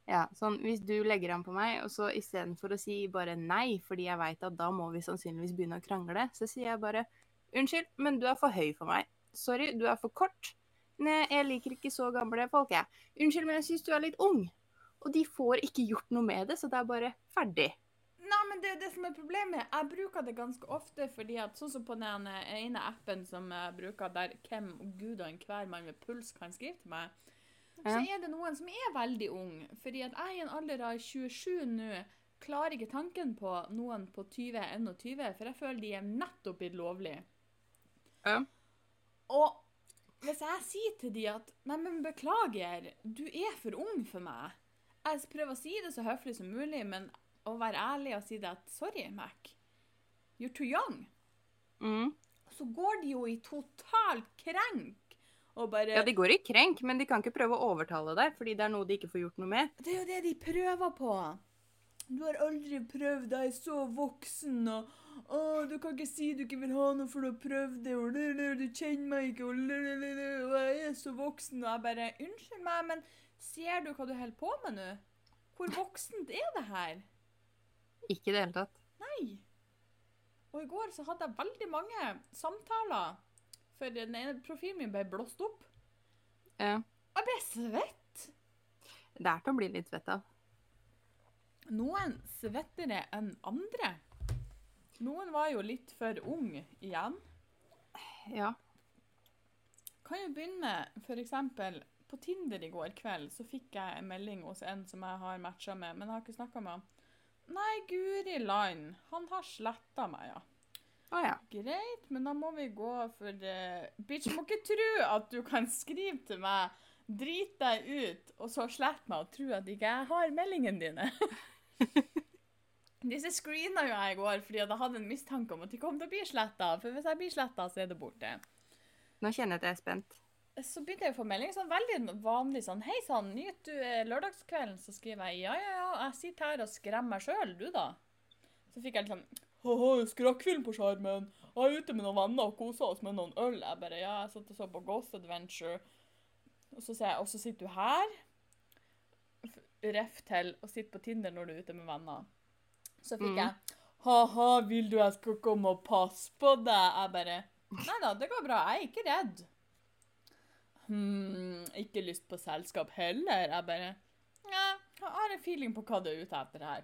Speaker 2: Ja, sånn hvis du legger an på meg, og så istedenfor å si bare nei, fordi jeg veit at da må vi sannsynligvis begynne å krangle, så sier jeg bare unnskyld, men du er for høy for meg. Sorry, du er for kort. Nei, jeg liker ikke så gamle folk, jeg. Unnskyld, men jeg syns du er litt ung. Og de får ikke gjort noe med det, så det er bare ferdig.
Speaker 1: Nei, men det er det som er problemet. Jeg bruker det ganske ofte fordi at sånn som på den ene appen som jeg bruker, der hvem gudene hver mann med puls kan skrive til meg, så er det noen som er veldig ung. Fordi at jeg i en alder av 27 nå klarer ikke tanken på noen på 20-21, for jeg føler de er nettopp blitt lovlige.
Speaker 2: Ja.
Speaker 1: Og hvis jeg sier til de at Nei, men beklager, du er for ung for meg. Jeg prøver å si det så høflig som mulig, men å være ærlig og si det at Sorry, Mac. You're too young.
Speaker 2: Mm.
Speaker 1: Så går de jo i total krenk bare
Speaker 2: Ja, de går i krenk, men de kan ikke prøve å overtale deg, fordi det er noe de ikke får gjort noe med.
Speaker 1: Det er jo det de prøver på. Du har aldri prøvd, er så voksen, og å, du kan ikke si du ikke vil ha noe for du har prøvd det, og du kjenner meg ikke, og jeg er så voksen, og jeg bare Unnskyld meg, men ser du hva du holder på med nå? Hvor voksent er det her?
Speaker 2: Ikke i det hele tatt.
Speaker 1: Nei. Og i går så hadde jeg veldig mange samtaler, for den ene profilen min ble blåst opp.
Speaker 2: Ja.
Speaker 1: Jeg ble svett.
Speaker 2: Det er til å bli litt svett av.
Speaker 1: Noen svettere enn andre. Noen var jo litt for ung igjen.
Speaker 2: Ja.
Speaker 1: kan jo begynne med eksempel på Tinder i går kveld så fikk jeg en melding hos en som jeg har matcha med, men jeg har ikke snakka med han. Nei, guri land, han har sletta meg, ja.
Speaker 2: Å ja.
Speaker 1: Greit, men da må vi gå for uh, Bitch, må ikke tro at du kan skrive til meg, drit deg ut, og så slette meg og tro at ikke jeg har meldingene dine. Disse screena jo jeg i går fordi jeg hadde en mistanke om at de kom til å bli sletta. For hvis jeg blir sletta, så er det borte.
Speaker 2: Nå kjenner jeg at jeg er spent.
Speaker 1: Så begynte jeg å få melding sånn veldig vanlig sånn Hei sann, nyt du eh, lørdagskvelden? Så skriver jeg ja, ja, ja, jeg sitter her og skremmer meg sjøl, du da? Så fikk jeg litt sånn Ha-ha, skrekkfilm på skjermen. Jeg er ute med noen venner og koser oss med noen øl. Jeg bare Ja, jeg satt og så på Ghost Adventure. Og så sier jeg Og så sitter du her? Ref til å sitte på Tinder når du er ute med venner. Så fikk
Speaker 2: Mm.
Speaker 1: jeg Ha-ha, vil du jeg skal komme og passe på deg? Jeg bare Nei da, det går bra. Jeg er ikke redd. Hm, ikke lyst på selskap heller. Jeg bare Ja, jeg har en feeling på hva du er ute etter her.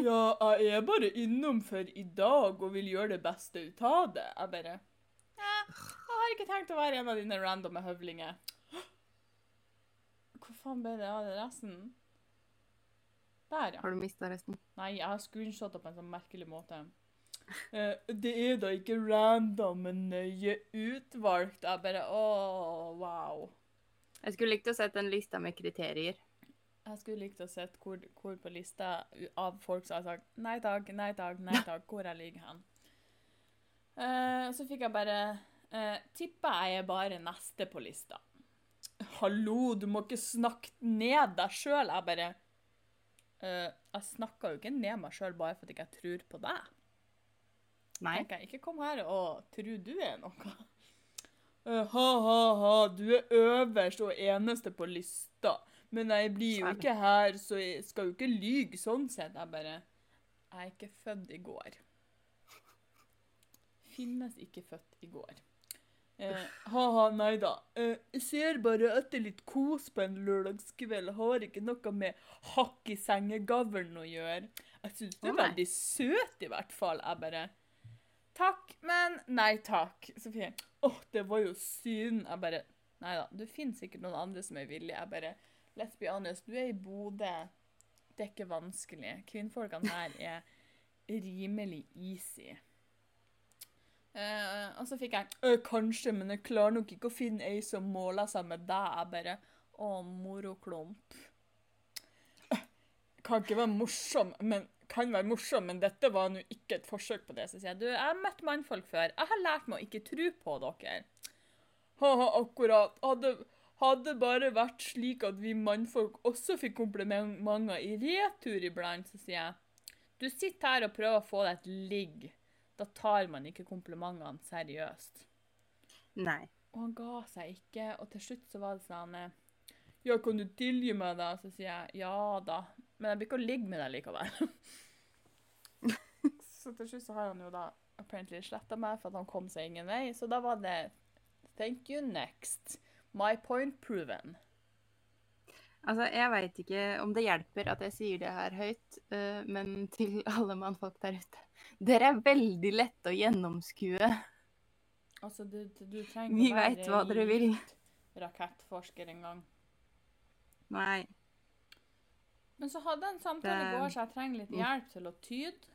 Speaker 1: Ja, jeg er bare innom for i dag og vil gjøre det beste ut av det. Jeg bare Ja, jeg har ikke tenkt å være en av dine randomme høvlinger. Hvor faen ble det av resten? Der, ja.
Speaker 2: Har du mista resten?
Speaker 1: Nei, jeg har screenshotta på en sånn merkelig måte. Uh, det er da ikke random, men nøye utvalgt. Jeg bare Å, wow.
Speaker 2: Jeg skulle likt å sett en liste med kriterier.
Speaker 1: Jeg skulle likt å se hvor, hvor på lista av folk som har sagt nei takk, nei takk, nei takk, hvor jeg ligger hen. Uh, så fikk jeg bare uh, Tipper jeg er bare neste på lista. Hallo, du må ikke snakke ned deg sjøl. Jeg bare uh, Jeg snakka jo ikke ned meg sjøl bare fordi jeg tror på deg.
Speaker 2: Nei.
Speaker 1: tenker jeg. Ikke kom her og tro du er noe. Eh, ha, ha, ha, du er øverst og eneste på lista. Men jeg blir jo ikke her, så jeg skal jo ikke lyge sånn sett. Jeg bare Jeg er ikke født i går. Finnes ikke født i går. Eh, Ha-ha, nei da. Eh, jeg ser bare etter litt kos på en lørdagskveld. Har ikke noe med hakk i sengegavlen å gjøre. Jeg syns du er veldig søt, i hvert fall. Jeg bare Takk, men nei takk. Sofie. Åh, det var jo synd. Jeg bare Nei da, det finnes sikkert noen andre som er villige. Jeg bare Let's be honest, du er i Bodø. Det er ikke vanskelig. Kvinnfolkene her er rimelig easy. Uh, og så fikk jeg «Øh, Kanskje, men jeg klarer nok ikke å finne ei som måler seg med deg. Jeg bare Å, moroklump. «Øh, Kan ikke være morsom, men kan være morsom, men dette var nå ikke et forsøk på det. Så sier jeg du, jeg har møtt mannfolk før. Jeg har lært meg å ikke tro på dere. Ha-ha, akkurat. Hadde, hadde bare vært slik at vi mannfolk også fikk komplimenter i retur iblant, så sier jeg. Du sitter her og prøver å få deg et ligg. Da tar man ikke komplimentene seriøst.
Speaker 2: Nei.
Speaker 1: Og han ga seg ikke, og til slutt så var det sånn Ja, kan du tilgi meg, da? Så sier jeg ja da. Men jeg blir ikke å ligge med deg likevel. så til slutt så har han jo da apparently sletta meg for at han kom seg ingen vei. Så da var det thank you next. My point proven.
Speaker 2: Altså, jeg veit ikke om det hjelper at jeg sier det her høyt, eh, men til alle mannfolk der ute Dere er veldig lette å gjennomskue.
Speaker 1: Altså, du, du trenger
Speaker 2: Vi veit hva dere vil.
Speaker 1: rakettforsker engang.
Speaker 2: Nei.
Speaker 1: Men så hadde en samtale i
Speaker 2: Det-
Speaker 1: går, så jeg trenger litt
Speaker 2: Mm.
Speaker 1: hjelp til å tyde.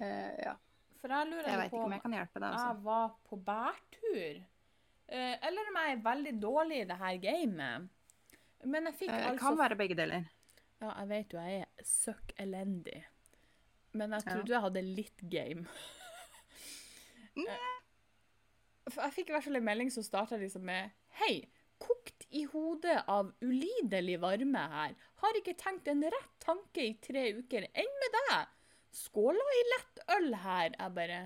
Speaker 2: Uh, ja.
Speaker 1: For jeg lurer
Speaker 2: Jeg
Speaker 1: på
Speaker 2: om jeg kan hjelpe deg, altså.
Speaker 1: jeg var på bærtur. Eh, eller om jeg er veldig dårlig i det her gamet. Men jeg fikk
Speaker 2: Det
Speaker 1: altså
Speaker 2: kan være begge deler.
Speaker 1: Ja, jeg vet jo jeg er søkk elendig. Men jeg
Speaker 2: Ja.
Speaker 1: trodde jeg hadde litt game. Eh, jeg fikk i hvert fall en melding som starta liksom med Hei, kokt i hodet av ulidelig varme her. Har ikke tenkt en rett tanke i tre uker. Enn med deg? Skåla i lett øl her. Jeg bare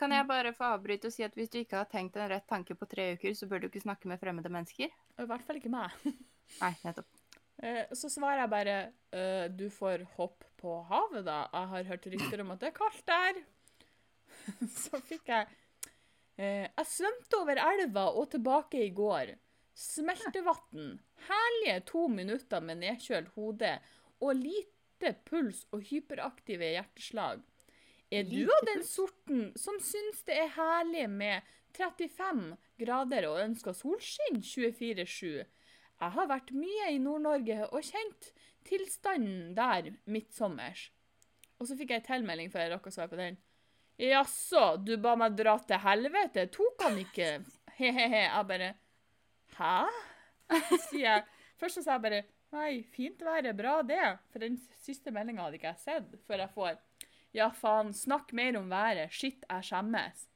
Speaker 2: Kan jeg bare få avbryte og si at hvis du ikke har tenkt en rett tanke på tre uker, så bør du ikke snakke med fremmede mennesker?
Speaker 1: I hvert fall ikke meg.
Speaker 2: Nei, nettopp.
Speaker 1: Eh, Så svarer jeg bare «Øh, Du får hoppe på havet, da. Jeg har hørt rykter om at det er kaldt der. Så fikk jeg eh, Jeg svømte over elva og tilbake i går. Smeltevann. Herlige to minutter med nedkjølt hode og lite puls og hyperaktive hjerteslag. Er du av den sorten som syns det er herlig med 35 grader og ønsker solskinn 24-7? Jeg har vært mye i Nord-Norge og kjent tilstanden der midtsommers. Og så fikk jeg tilmelding før jeg rakk å svare på den. Jaså, du ba meg dra til helvete? Tok han ikke? He-he-he. Jeg bare Hæ? Sier jeg. Først så sa jeg bare Nei, fint vær er bra, det. For den siste meldinga hadde ikke jeg sett før jeg får Ja, faen, snakk mer om været. Shit, jeg skjemmes.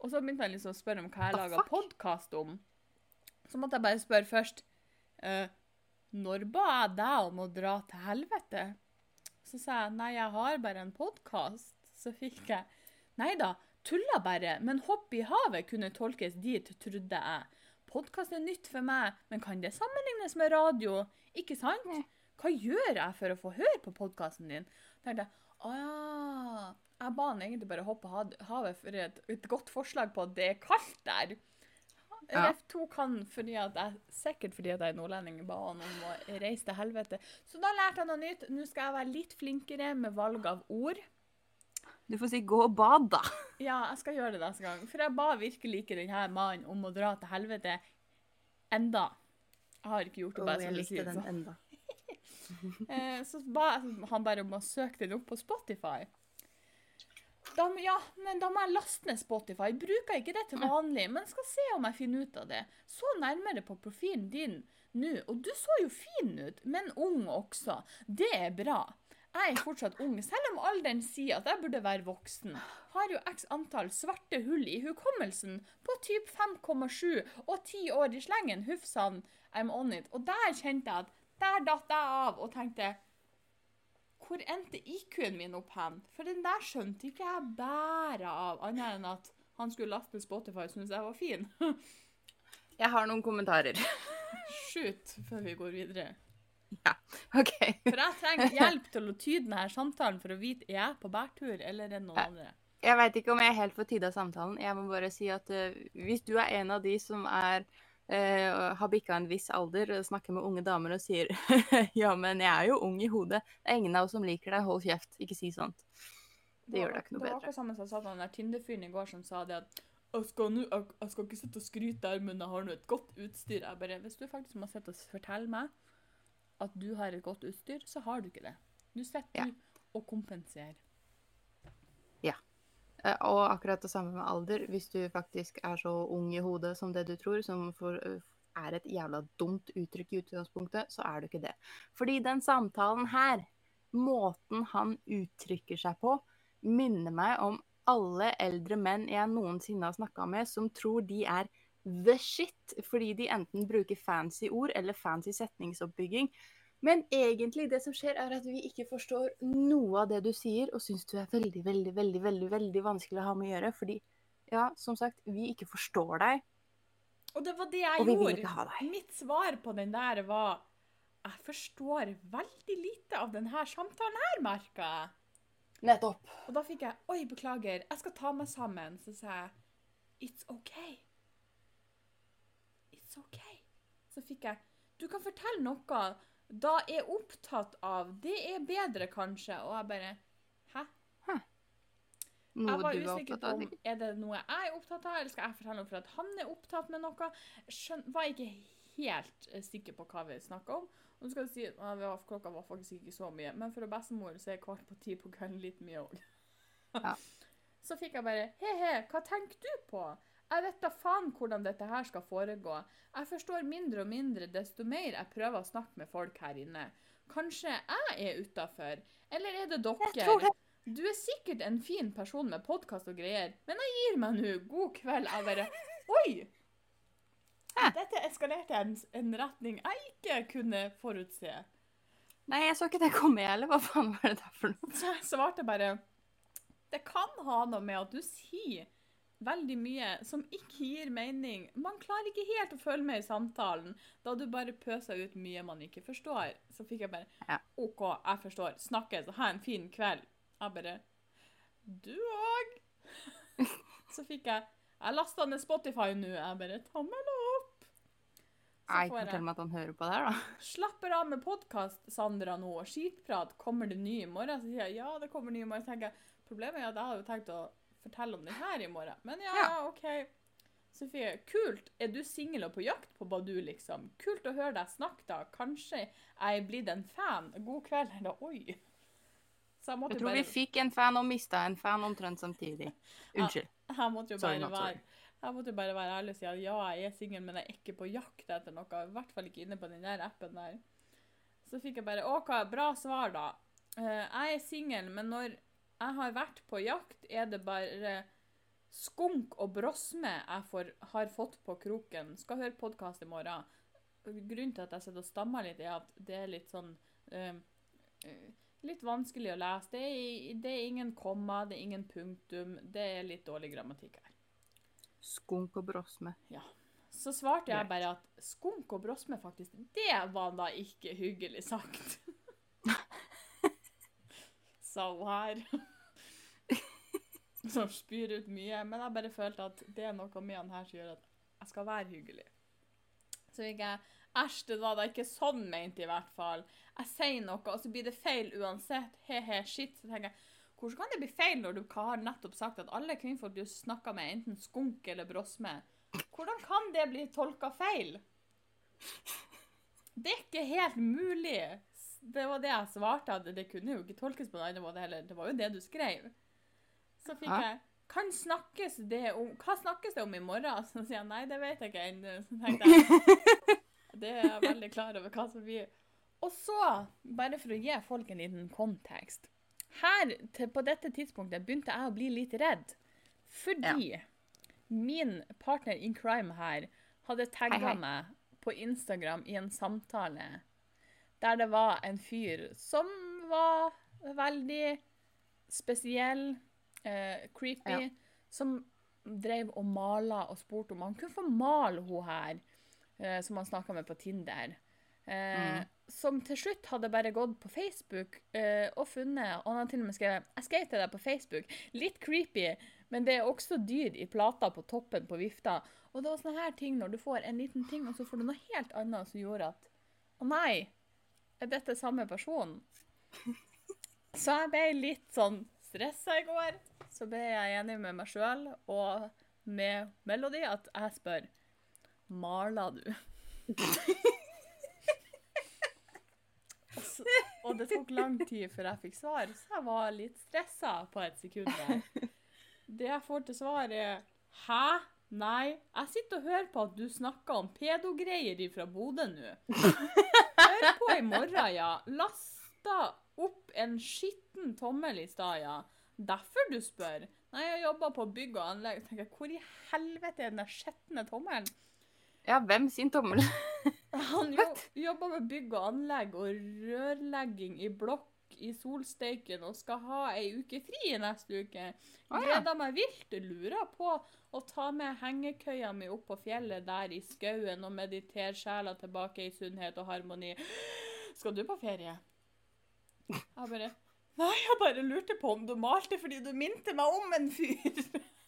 Speaker 1: Og så begynte han liksom å spørre om hva jeg laga podkast om. Så måtte jeg bare spørre først uh, Når ba jeg deg om å dra til helvete? Så sa jeg nei, jeg har bare en podkast. Så fikk jeg Nei da, tulla bare, men hopp i havet kunne tolkes dit, trodde jeg. Podkast er nytt for meg, men kan det sammenlignes med radio? Ikke sant? Hva gjør jeg for å få høre på podkasten din? tenkte jeg, å ja. Jeg ba han egentlig bare hoppe havet for et, et godt forslag på at det er kaldt der.
Speaker 2: Ja.
Speaker 1: Jeg tok han fordi at jeg, sikkert fordi at jeg er nordlending, ba han om å reise til helvete. Så da lærte jeg noe nytt. Nå skal jeg være litt flinkere med valg av ord.
Speaker 2: Du får si 'gå og bad', da.
Speaker 1: Ja, jeg skal gjøre det neste gang. For jeg ba virkelig ikke denne mannen om å dra til helvete enda. Jeg har ikke gjort det, bare
Speaker 2: jeg
Speaker 1: som du
Speaker 2: likte den
Speaker 1: Så.
Speaker 2: enda.
Speaker 1: Eh, så ba han bare om å søke den opp på Spotify. Da, ja, men da må jeg laste ned Spotify. Bruker ikke det til vanlig, men skal se om jeg finner ut av det. Så nærmere på profilen din nå, og du så jo fin ut, men ung også. Det er bra. Jeg er fortsatt ung, selv om alderen sier at jeg burde være voksen. Har jo x antall svarte hull i hukommelsen på typ 5,7 og 10 år i slengen. Huff sann, I'm on it. Og der kjente jeg at der datt jeg av og tenkte Hvor endte IQ-en min opp hen? For den der skjønte ikke jeg bæret av, annet enn at han skulle laste ned Spotify og syntes jeg var fin.
Speaker 2: Jeg har noen kommentarer.
Speaker 1: Shoot, før vi går videre.
Speaker 2: Ja, OK.
Speaker 1: For jeg trenger hjelp til å tyde denne samtalen for å vite er jeg på bærtur, eller er det noen
Speaker 2: Ja.
Speaker 1: andre.
Speaker 2: Jeg veit ikke om jeg er helt får tyda samtalen. Jeg må bare si at uh, hvis du er en av de som er eh, har bikka en viss alder snakker med unge damer og sier ja, men jeg er jo ung i hodet. Det er ingen av oss som liker deg. Hold kjeft. Ikke si sånt. Det gjør deg ikke noe bedre.
Speaker 1: Det var akkurat samme som sa han der Tinder-fyren i går som sa det at jeg skal, nu, jeg, jeg skal ikke sitte og skryte der, men jeg har nå et godt utstyr. Jeg bare, Hvis du faktisk må sitte og fortelle meg at du har et godt utstyr, så har du ikke det. Nå sitter
Speaker 2: Ja.
Speaker 1: og kompenserer.
Speaker 2: Eh, Og akkurat det samme med alder. Hvis du faktisk er så ung i hodet som det du tror, som for, eh, er et jævla dumt uttrykk i utgangspunktet, så er du ikke det. Fordi den samtalen her, måten han uttrykker seg på, minner meg om alle eldre menn jeg noensinne har snakka med, som tror de er the shit, fordi de enten bruker fancy ord eller fancy setningsoppbygging. Men egentlig, det som skjer, er at vi ikke forstår noe av det du sier, og syns du er veldig, veldig, veldig, veldig, veldig vanskelig å ha med å gjøre. Fordi, ja, som sagt, vi ikke forstår deg,
Speaker 1: Og det var det jeg gjorde. Mitt svar på den der var Jeg forstår veldig lite av denne samtalen her, merka jeg.
Speaker 2: Nettopp.
Speaker 1: Og da fikk jeg Oi, beklager, jeg skal ta meg sammen. Så sa jeg It's OK. It's OK. Så fikk jeg Du kan fortelle noe da er opptatt av. Det er bedre, kanskje. Og jeg bare Hæ?
Speaker 2: Noe
Speaker 1: Jeg var
Speaker 2: du er
Speaker 1: usikker
Speaker 2: opptatt
Speaker 1: på
Speaker 2: av.
Speaker 1: om er det noe jeg er opptatt av, eller skal jeg fortelle noe for at han er opptatt med noe. Skjøn, var ikke helt eh, sikker på hva vi snakka om. Og så skal jeg si at ja, klokka var faktisk ikke så mye, men for bestemor så er kvart på ti på kvelden litt mye òg.
Speaker 2: Ja.
Speaker 1: Så fikk jeg bare He-he, hva tenker du på? Jeg vet da faen hvordan dette her skal foregå. Jeg forstår mindre og mindre desto mer jeg prøver å snakke med folk her inne. Kanskje jeg er utafor? Eller er det dere? Du er sikkert en fin person med podkast og greier, men jeg gir meg nå. God kveld. Jeg bare Oi!
Speaker 2: Hæ?
Speaker 1: Dette eskalerte en, en retning jeg ikke kunne forutse.
Speaker 2: Nei, jeg så ikke det komme, eller hva faen var det der for noe?
Speaker 1: Så jeg svarte bare Det kan ha noe med at du sier veldig mye som ikke gir mening. Man klarer ikke helt å følge med i samtalen da du bare pøser ut mye man ikke forstår. Så fikk jeg bare
Speaker 2: Ja.
Speaker 1: OK, jeg forstår. Snakkes. Ha en fin kveld. Jeg bare Du òg. Så fikk jeg Jeg lasta ned Spotify nå. Jeg bare Tommel opp. Så
Speaker 2: jeg
Speaker 1: får fortelle
Speaker 2: meg at han hører på det her, da.
Speaker 1: Slapper av med podkast, Sandra, nå. Skitprat. Kommer det ny i morgen? Så sier jeg ja, det kommer ny i morgen. Så tenker jeg Problemet er at jeg hadde tenkt å fortelle om den her i morgen. Men ja,
Speaker 2: Ja.
Speaker 1: ja, OK. Sofie, kult. Er du singel og på jakt på Badu, liksom? Kult å høre deg snakke, da. Kanskje jeg er blitt en fan. God kveld. Eller oi. Så jeg
Speaker 2: Jeg tror vi fikk en fan og mista en fan omtrent samtidig. Unnskyld.
Speaker 1: Jeg måtte jo bare
Speaker 2: sorry.
Speaker 1: være jeg måtte jo bare være ærlig og si at ja, jeg er singel, men jeg er ikke på jakt etter noe. I hvert fall ikke inne på den der appen der. Så fikk jeg bare OK, bra svar, da. Eh, jeg er singel, men når jeg har vært på jakt, er det bare skunk og brosme jeg får, har fått på kroken. Skal høre podkast i morgen. Grunnen til at jeg sitter og stammer litt, er at det er litt sånn eh, Litt vanskelig å lese. Det er, det er ingen komma, det er ingen punktum. Det er litt dårlig grammatikk her.
Speaker 2: Skunk og brosme.
Speaker 1: Så svarte jeg bare at skunk og brosme, faktisk, det var da ikke hyggelig sagt. Sa hun her. Som spyr ut mye. Men jeg bare følte at det er noe med han her som gjør at jeg skal være hyggelig. Så gikk jeg Æsj, det var da ikke sånn ment, i hvert fall. Jeg sier noe, og så blir det feil uansett. He-he, shit. Så tenker jeg, hvordan kan det bli feil når du har nettopp sagt at alle kvinnfolk du snakker med, enten skunk eller brosme? Hvordan kan det bli tolka feil? Det er ikke helt mulig. Det var det jeg svarte, at det kunne jo ikke tolkes på en annen måte heller. Det var jo det du skrev. Så fikk
Speaker 2: Ja.
Speaker 1: jeg kan snakkes det om, Hva snakkes det om i morgen? Så sier jeg nei, det vet jeg ikke ennå. Så tenkte jeg det er jeg veldig klar over hva som blir. Og så, bare for å gi folk en liten kontekst Her, til, på dette tidspunktet, begynte jeg å bli litt redd. Fordi min partner in crime her hadde tagga meg på Instagram i en samtale der det var en fyr som var veldig spesiell, eh, creepy,
Speaker 2: Ja.
Speaker 1: som drev og mala og spurte om han kunne få male hun her, eh, som han snakka med på Tinder. Eh,
Speaker 2: Mm.
Speaker 1: Som til slutt hadde bare gått på Facebook eh, og funnet Og han hadde til og med skrevet Jeg skrev til deg på Facebook. Litt creepy, men det er også dyr i plata på toppen på vifta. Og det var sånne her ting når du får en liten ting, og så får du noe helt annet som gjorde at Å nei, er dette samme person? Så jeg ble litt sånn stressa i går. Så ble jeg enig med meg sjøl og med Melody at jeg spør Maler du? Og så- Og det tok lang tid før jeg fikk svar, så jeg var litt stressa på et sekund der. Det jeg får til svar, er Hæ? Nei, jeg sitter og hører på at du snakker om pedogreier fra Bodø nå. Hør på i morgen, ja. Lasta opp en skitten tommel i stad, ja. Derfor du spør. Nei, jeg jobber på bygg og anlegg. Tenker, jeg, Hvor i helvete er den der skitne tommelen?
Speaker 2: Ja, hvem sin tommel?
Speaker 1: Han jo, jobber med bygg og anlegg og rørlegging i blokk i solsteiken og skal ha ei uke fri neste uke. Gleder meg vilt. Lurer på å ta med hengekøya mi opp på fjellet der i skauen og meditere sjela tilbake i sunnhet og harmoni. Skal du på ferie? Jeg bare Nei, jeg bare lurte på om du malte fordi du minte meg om en fyr.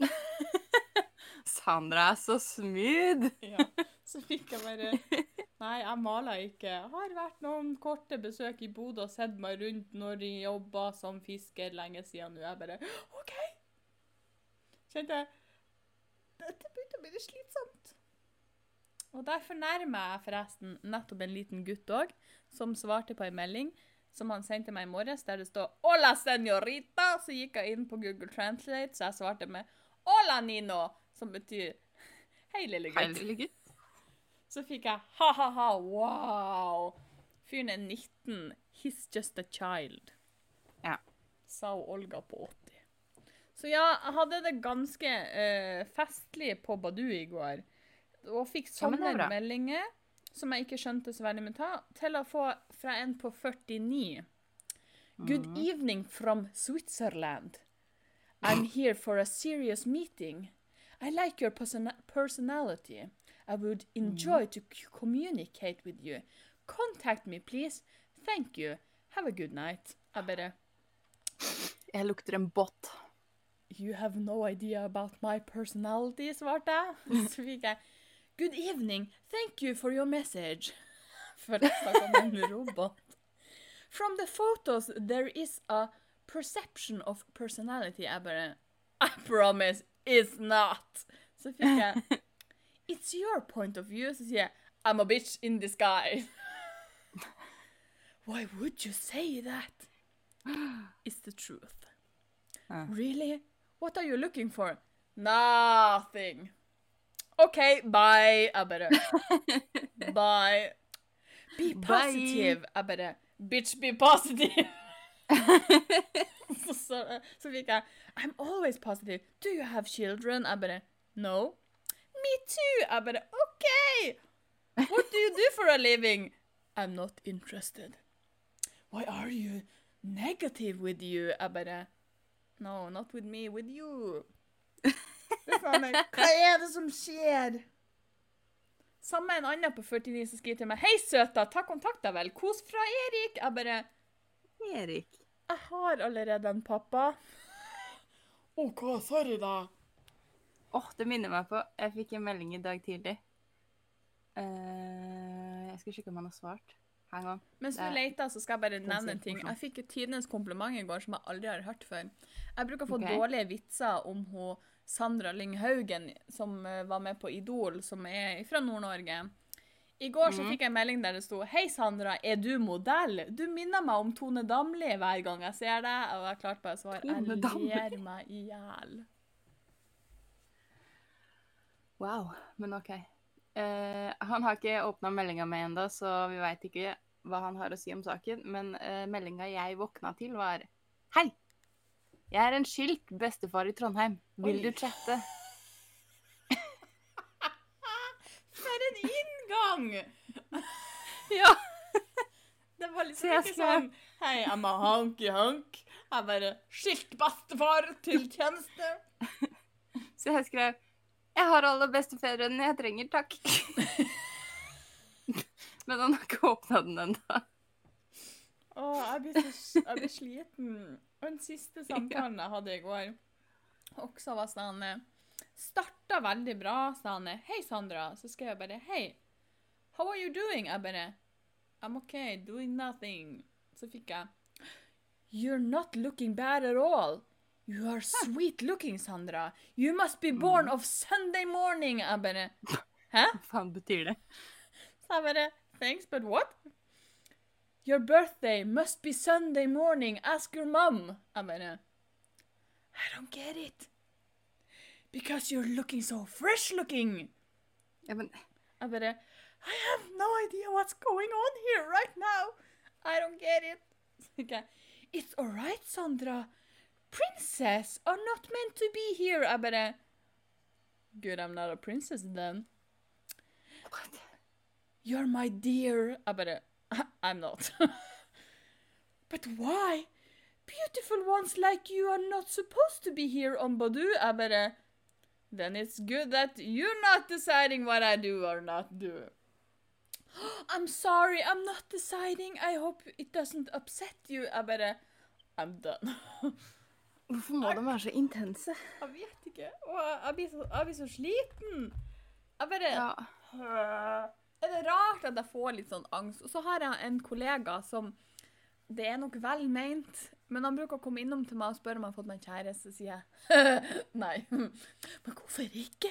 Speaker 2: Sandra er så smooth.
Speaker 1: Ja, så fikk jeg bare Nei, jeg maler ikke. Jeg har vært noen korte besøk i Bodø og sett meg rundt når jeg jobba som fisker lenge siden nå. Jeg bare OK. Kjente jeg Dette begynte å bli litt slitsomt. Og derfor nærmer jeg forresten nettopp en liten gutt òg, som svarte på en melding som han sendte meg i morges, der det står 'Hola, señorita'. Så gikk jeg inn på Google Translate, så jeg svarte med 'Hola, Nino', som betyr 'Hei, lille
Speaker 2: Hei,
Speaker 1: gutt'.
Speaker 2: lille gutt.
Speaker 1: Så fikk jeg ha-ha-ha, wow. Fyren er 19. He's just a child.
Speaker 2: Ja.
Speaker 1: Sa Olga på 80. Så ja, jeg hadde det ganske uh, festlig på Badu i går. Og fikk sånne
Speaker 2: ja,
Speaker 1: meldinger som jeg ikke skjønte så veldig mye av, til å få fra en på 49. Good
Speaker 2: Mhm.
Speaker 1: evening from Switzerland. I'm here for a serious meeting. I like your person- personality. I would enjoy to communicate with you. Contact me, please. Thank you. Have a good night. Jeg bare
Speaker 2: Jeg lukter en båt.
Speaker 1: You have no idea about my personality, svarte jeg. Så fikk jeg Good evening. Thank you for your message. Snakket om en robot. From the photos, there is a perception of personality er bare I promise it's not. Så fikk jeg It's your point of view. Så sier jeg I'm a bitch in disguise. Why would you say that? It's the truth.
Speaker 2: Ah.
Speaker 1: Really? What are you looking for? Nothing. OK, bye. Bare Bye. Be positive. Jeg bare Bitch, be positive. så, så, så fikk jeg I'm always positive. Do you have children? Jeg bare No. Me too. Jeg bare OK. What do you do for a living? I'm not interested. Why are you negative with you? Jeg bare No, not with me, with you. Meg, Hva er det som skjer? Samme en annen på 49 som skriver til meg Hei, søta, ta kontakt da vel. Kos fra Erik. Jeg bare
Speaker 2: Erik.
Speaker 1: Jeg har allerede en pappa. OK, sorry, da.
Speaker 2: Åh, det minner meg på Jeg fikk en melding i dag tidlig. Uh, jeg skal sjekke om han har svart. Hang on.
Speaker 1: Mens du
Speaker 2: er
Speaker 1: leter, så skal jeg bare nevne en ting. Jeg fikk jo tidenes kompliment i går som jeg aldri har hørt før. Jeg bruker å få
Speaker 2: okay.
Speaker 1: dårlige vitser om hun Sandra Lynghaugen, som eh, var med på Idol, som er fra Nord-Norge. I går så
Speaker 2: Mhm.
Speaker 1: fikk jeg en melding der det sto Hei, Sandra, er du modell? Du minner meg om Tone Damli hver gang jeg ser deg. Og jeg klarte bare å svare
Speaker 2: Tone
Speaker 1: Jeg
Speaker 2: Damli.
Speaker 1: ler meg i hjel.
Speaker 2: Wow, men OK. Uh, han har ikke åpna meldinga mi ennå, så vi veit ikke hva han har å si om saken. Men uh, meldinga jeg våkna til, var Hei! Jeg er en skilt bestefar i Trondheim. Vil
Speaker 1: Oi.
Speaker 2: du chatte?
Speaker 1: For en inngang!
Speaker 2: Ja.
Speaker 1: Det var liksom
Speaker 2: Så
Speaker 1: ikke sånn Hei, jeg er hanky-hank. Jeg bare Skilt bestefar til tjeneste.
Speaker 2: Så jeg skrev Jeg har alle bestefedrene jeg trenger, takk. Men han har ikke åpna den ennå.
Speaker 1: Å, jeg blir, så, jeg blir sliten. Og den siste samtalen jeg hadde i går, også var sånn Starta veldig bra, sa han. Hei, Sandra. Så skrev jeg bare Hei. How are you doing? Jeg bare I'm okay, doing nothing. Så fikk jeg You're not looking bad at all. You are sweet looking, Sandra. You must be born of Sunday morning. Jeg bare Hæ?
Speaker 2: Hva faen betyr det?
Speaker 1: Så jeg bare Thanks, but what? Your birthday must be Sunday morning. Ask your mom. Jeg bare I don't get it. Because you're looking so fresh looking.
Speaker 2: Ja, men
Speaker 1: I have no idea what's going on here right now. I don't get it. It's all right, Sandra. Princess are not meant to be here. Bare Good, I'm not a princess then.
Speaker 2: what?
Speaker 1: You're my dear. Bare I'm not. But why? Beautiful ones like you are not supposed to be here on Badu. Jeg bare Then it's good that you're not deciding what I do or not do. I'm sorry, I'm not deciding. I hope it doesn't upset you. Jeg bare I'm done.
Speaker 2: Hvorfor må de være så intense?
Speaker 1: Jeg vet ikke. Og jeg blir så, jeg blir så sliten. Jeg bare
Speaker 2: Ja.
Speaker 1: Er det rart at jeg får litt sånn angst? Og så har jeg en kollega som Det er nok vel meint, men han bruker å komme innom til meg og spørre om jeg har fått meg kjæreste. Sier jeg nei. Men hvorfor ikke?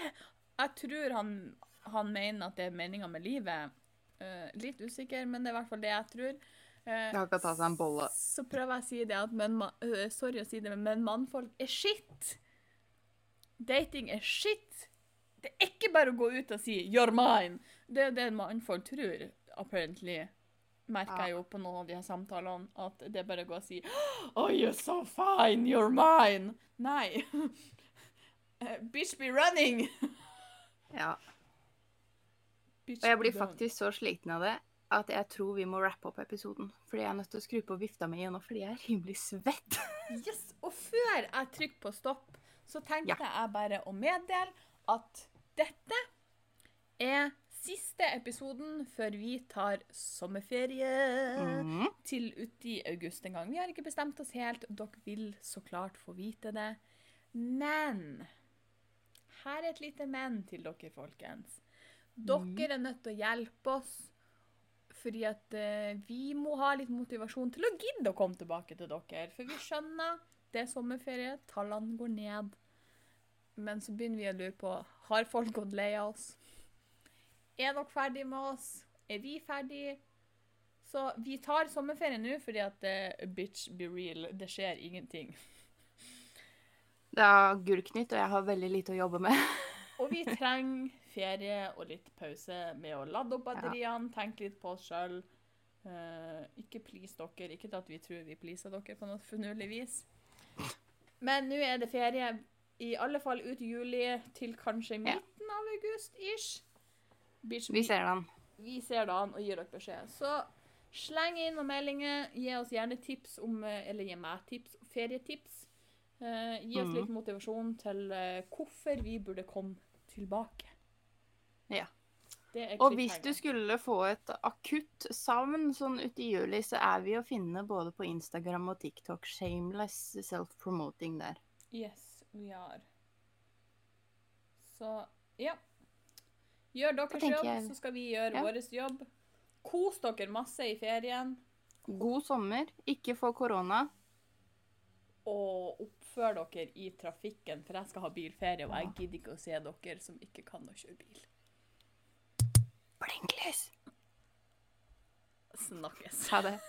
Speaker 1: Jeg tror han, han mener at det er meninga med livet. Uh, litt usikker, men det er i hvert fall det jeg tror.
Speaker 2: Uh,
Speaker 1: så prøver jeg å si det at men, ma- øh, Sorry å si det, men mannfolk er shit. Dating er shit. Det er ikke bare å gå ut og si 'you're mine'. Det er det mannfolk tror, apparently. Merker
Speaker 2: Ja.
Speaker 1: jeg jo på noen av de her samtalene, at det bare å og si 'Oh, you're so fine, you're mine'. Nei. Eh, Bitch be running.
Speaker 2: Ja.
Speaker 1: Bitch
Speaker 2: Og jeg blir faktisk så sliten av det at jeg tror vi må rappe opp episoden. Fordi jeg er nødt til å skru på vifta mi nå, fordi jeg er rimelig svett.
Speaker 1: Yes, Og før jeg trykker på stopp, så tenkte jeg bare å meddele at dette er siste episoden før vi tar sommerferie
Speaker 2: mm.
Speaker 1: til uti august en gang. Vi har ikke bestemt oss helt, dere vil så klart få vite det. Men her er et lite men til dere, folkens. Dere er nødt til å hjelpe oss Fordi at uh, vi må ha litt motivasjon til å gidde å komme tilbake til dere. For vi skjønner det er sommerferie, tallene går ned. Men så begynner vi å lure på har folk gått lei av oss. Er dere ferdige med oss? Er vi ferdige? Så vi tar sommerferie nå fordi at uh, bitch be real, det skjer ingenting.
Speaker 2: Det er Gullknytt, og jeg har veldig lite å jobbe med.
Speaker 1: Og vi trenger ferie og litt pause med å lade opp batteriene, tenke litt på oss sjøl. ikke please dere. Ikke til at vi tror vi pleaser dere på noe finurlig vis. Men nå er det ferie, i alle fall ut juli til kanskje
Speaker 2: Ja.
Speaker 1: midten av august ish.
Speaker 2: Vi ser den.
Speaker 1: vi ser det an og gir dere beskjed. Så sleng inn noen meldinger. Gi oss gjerne tips om eh, Eller gi meg tips. Ferietips. Uh, gi oss
Speaker 2: mm.
Speaker 1: litt motivasjon til uh, hvorfor vi burde komme tilbake.
Speaker 2: Ja.
Speaker 1: Det
Speaker 2: Og hvis du skulle få et akutt savn sånn uti juli, så er vi å finne både på Instagram og TikTok. Shameless self-promoting der.
Speaker 1: Yes, we are. Så ja. Gjør deres jobb,
Speaker 2: jeg-
Speaker 1: så skal vi gjøre
Speaker 2: Ja.
Speaker 1: vår jobb. Kos dere masse i ferien,
Speaker 2: God sommer. Ikke få korona.
Speaker 1: og oppfør dere i trafikken, for jeg skal ha bilferie, og jeg gidder ikke å se dere som ikke kan å kjøre bil.
Speaker 2: Blinklys.
Speaker 1: Snakkes.
Speaker 2: Ha det.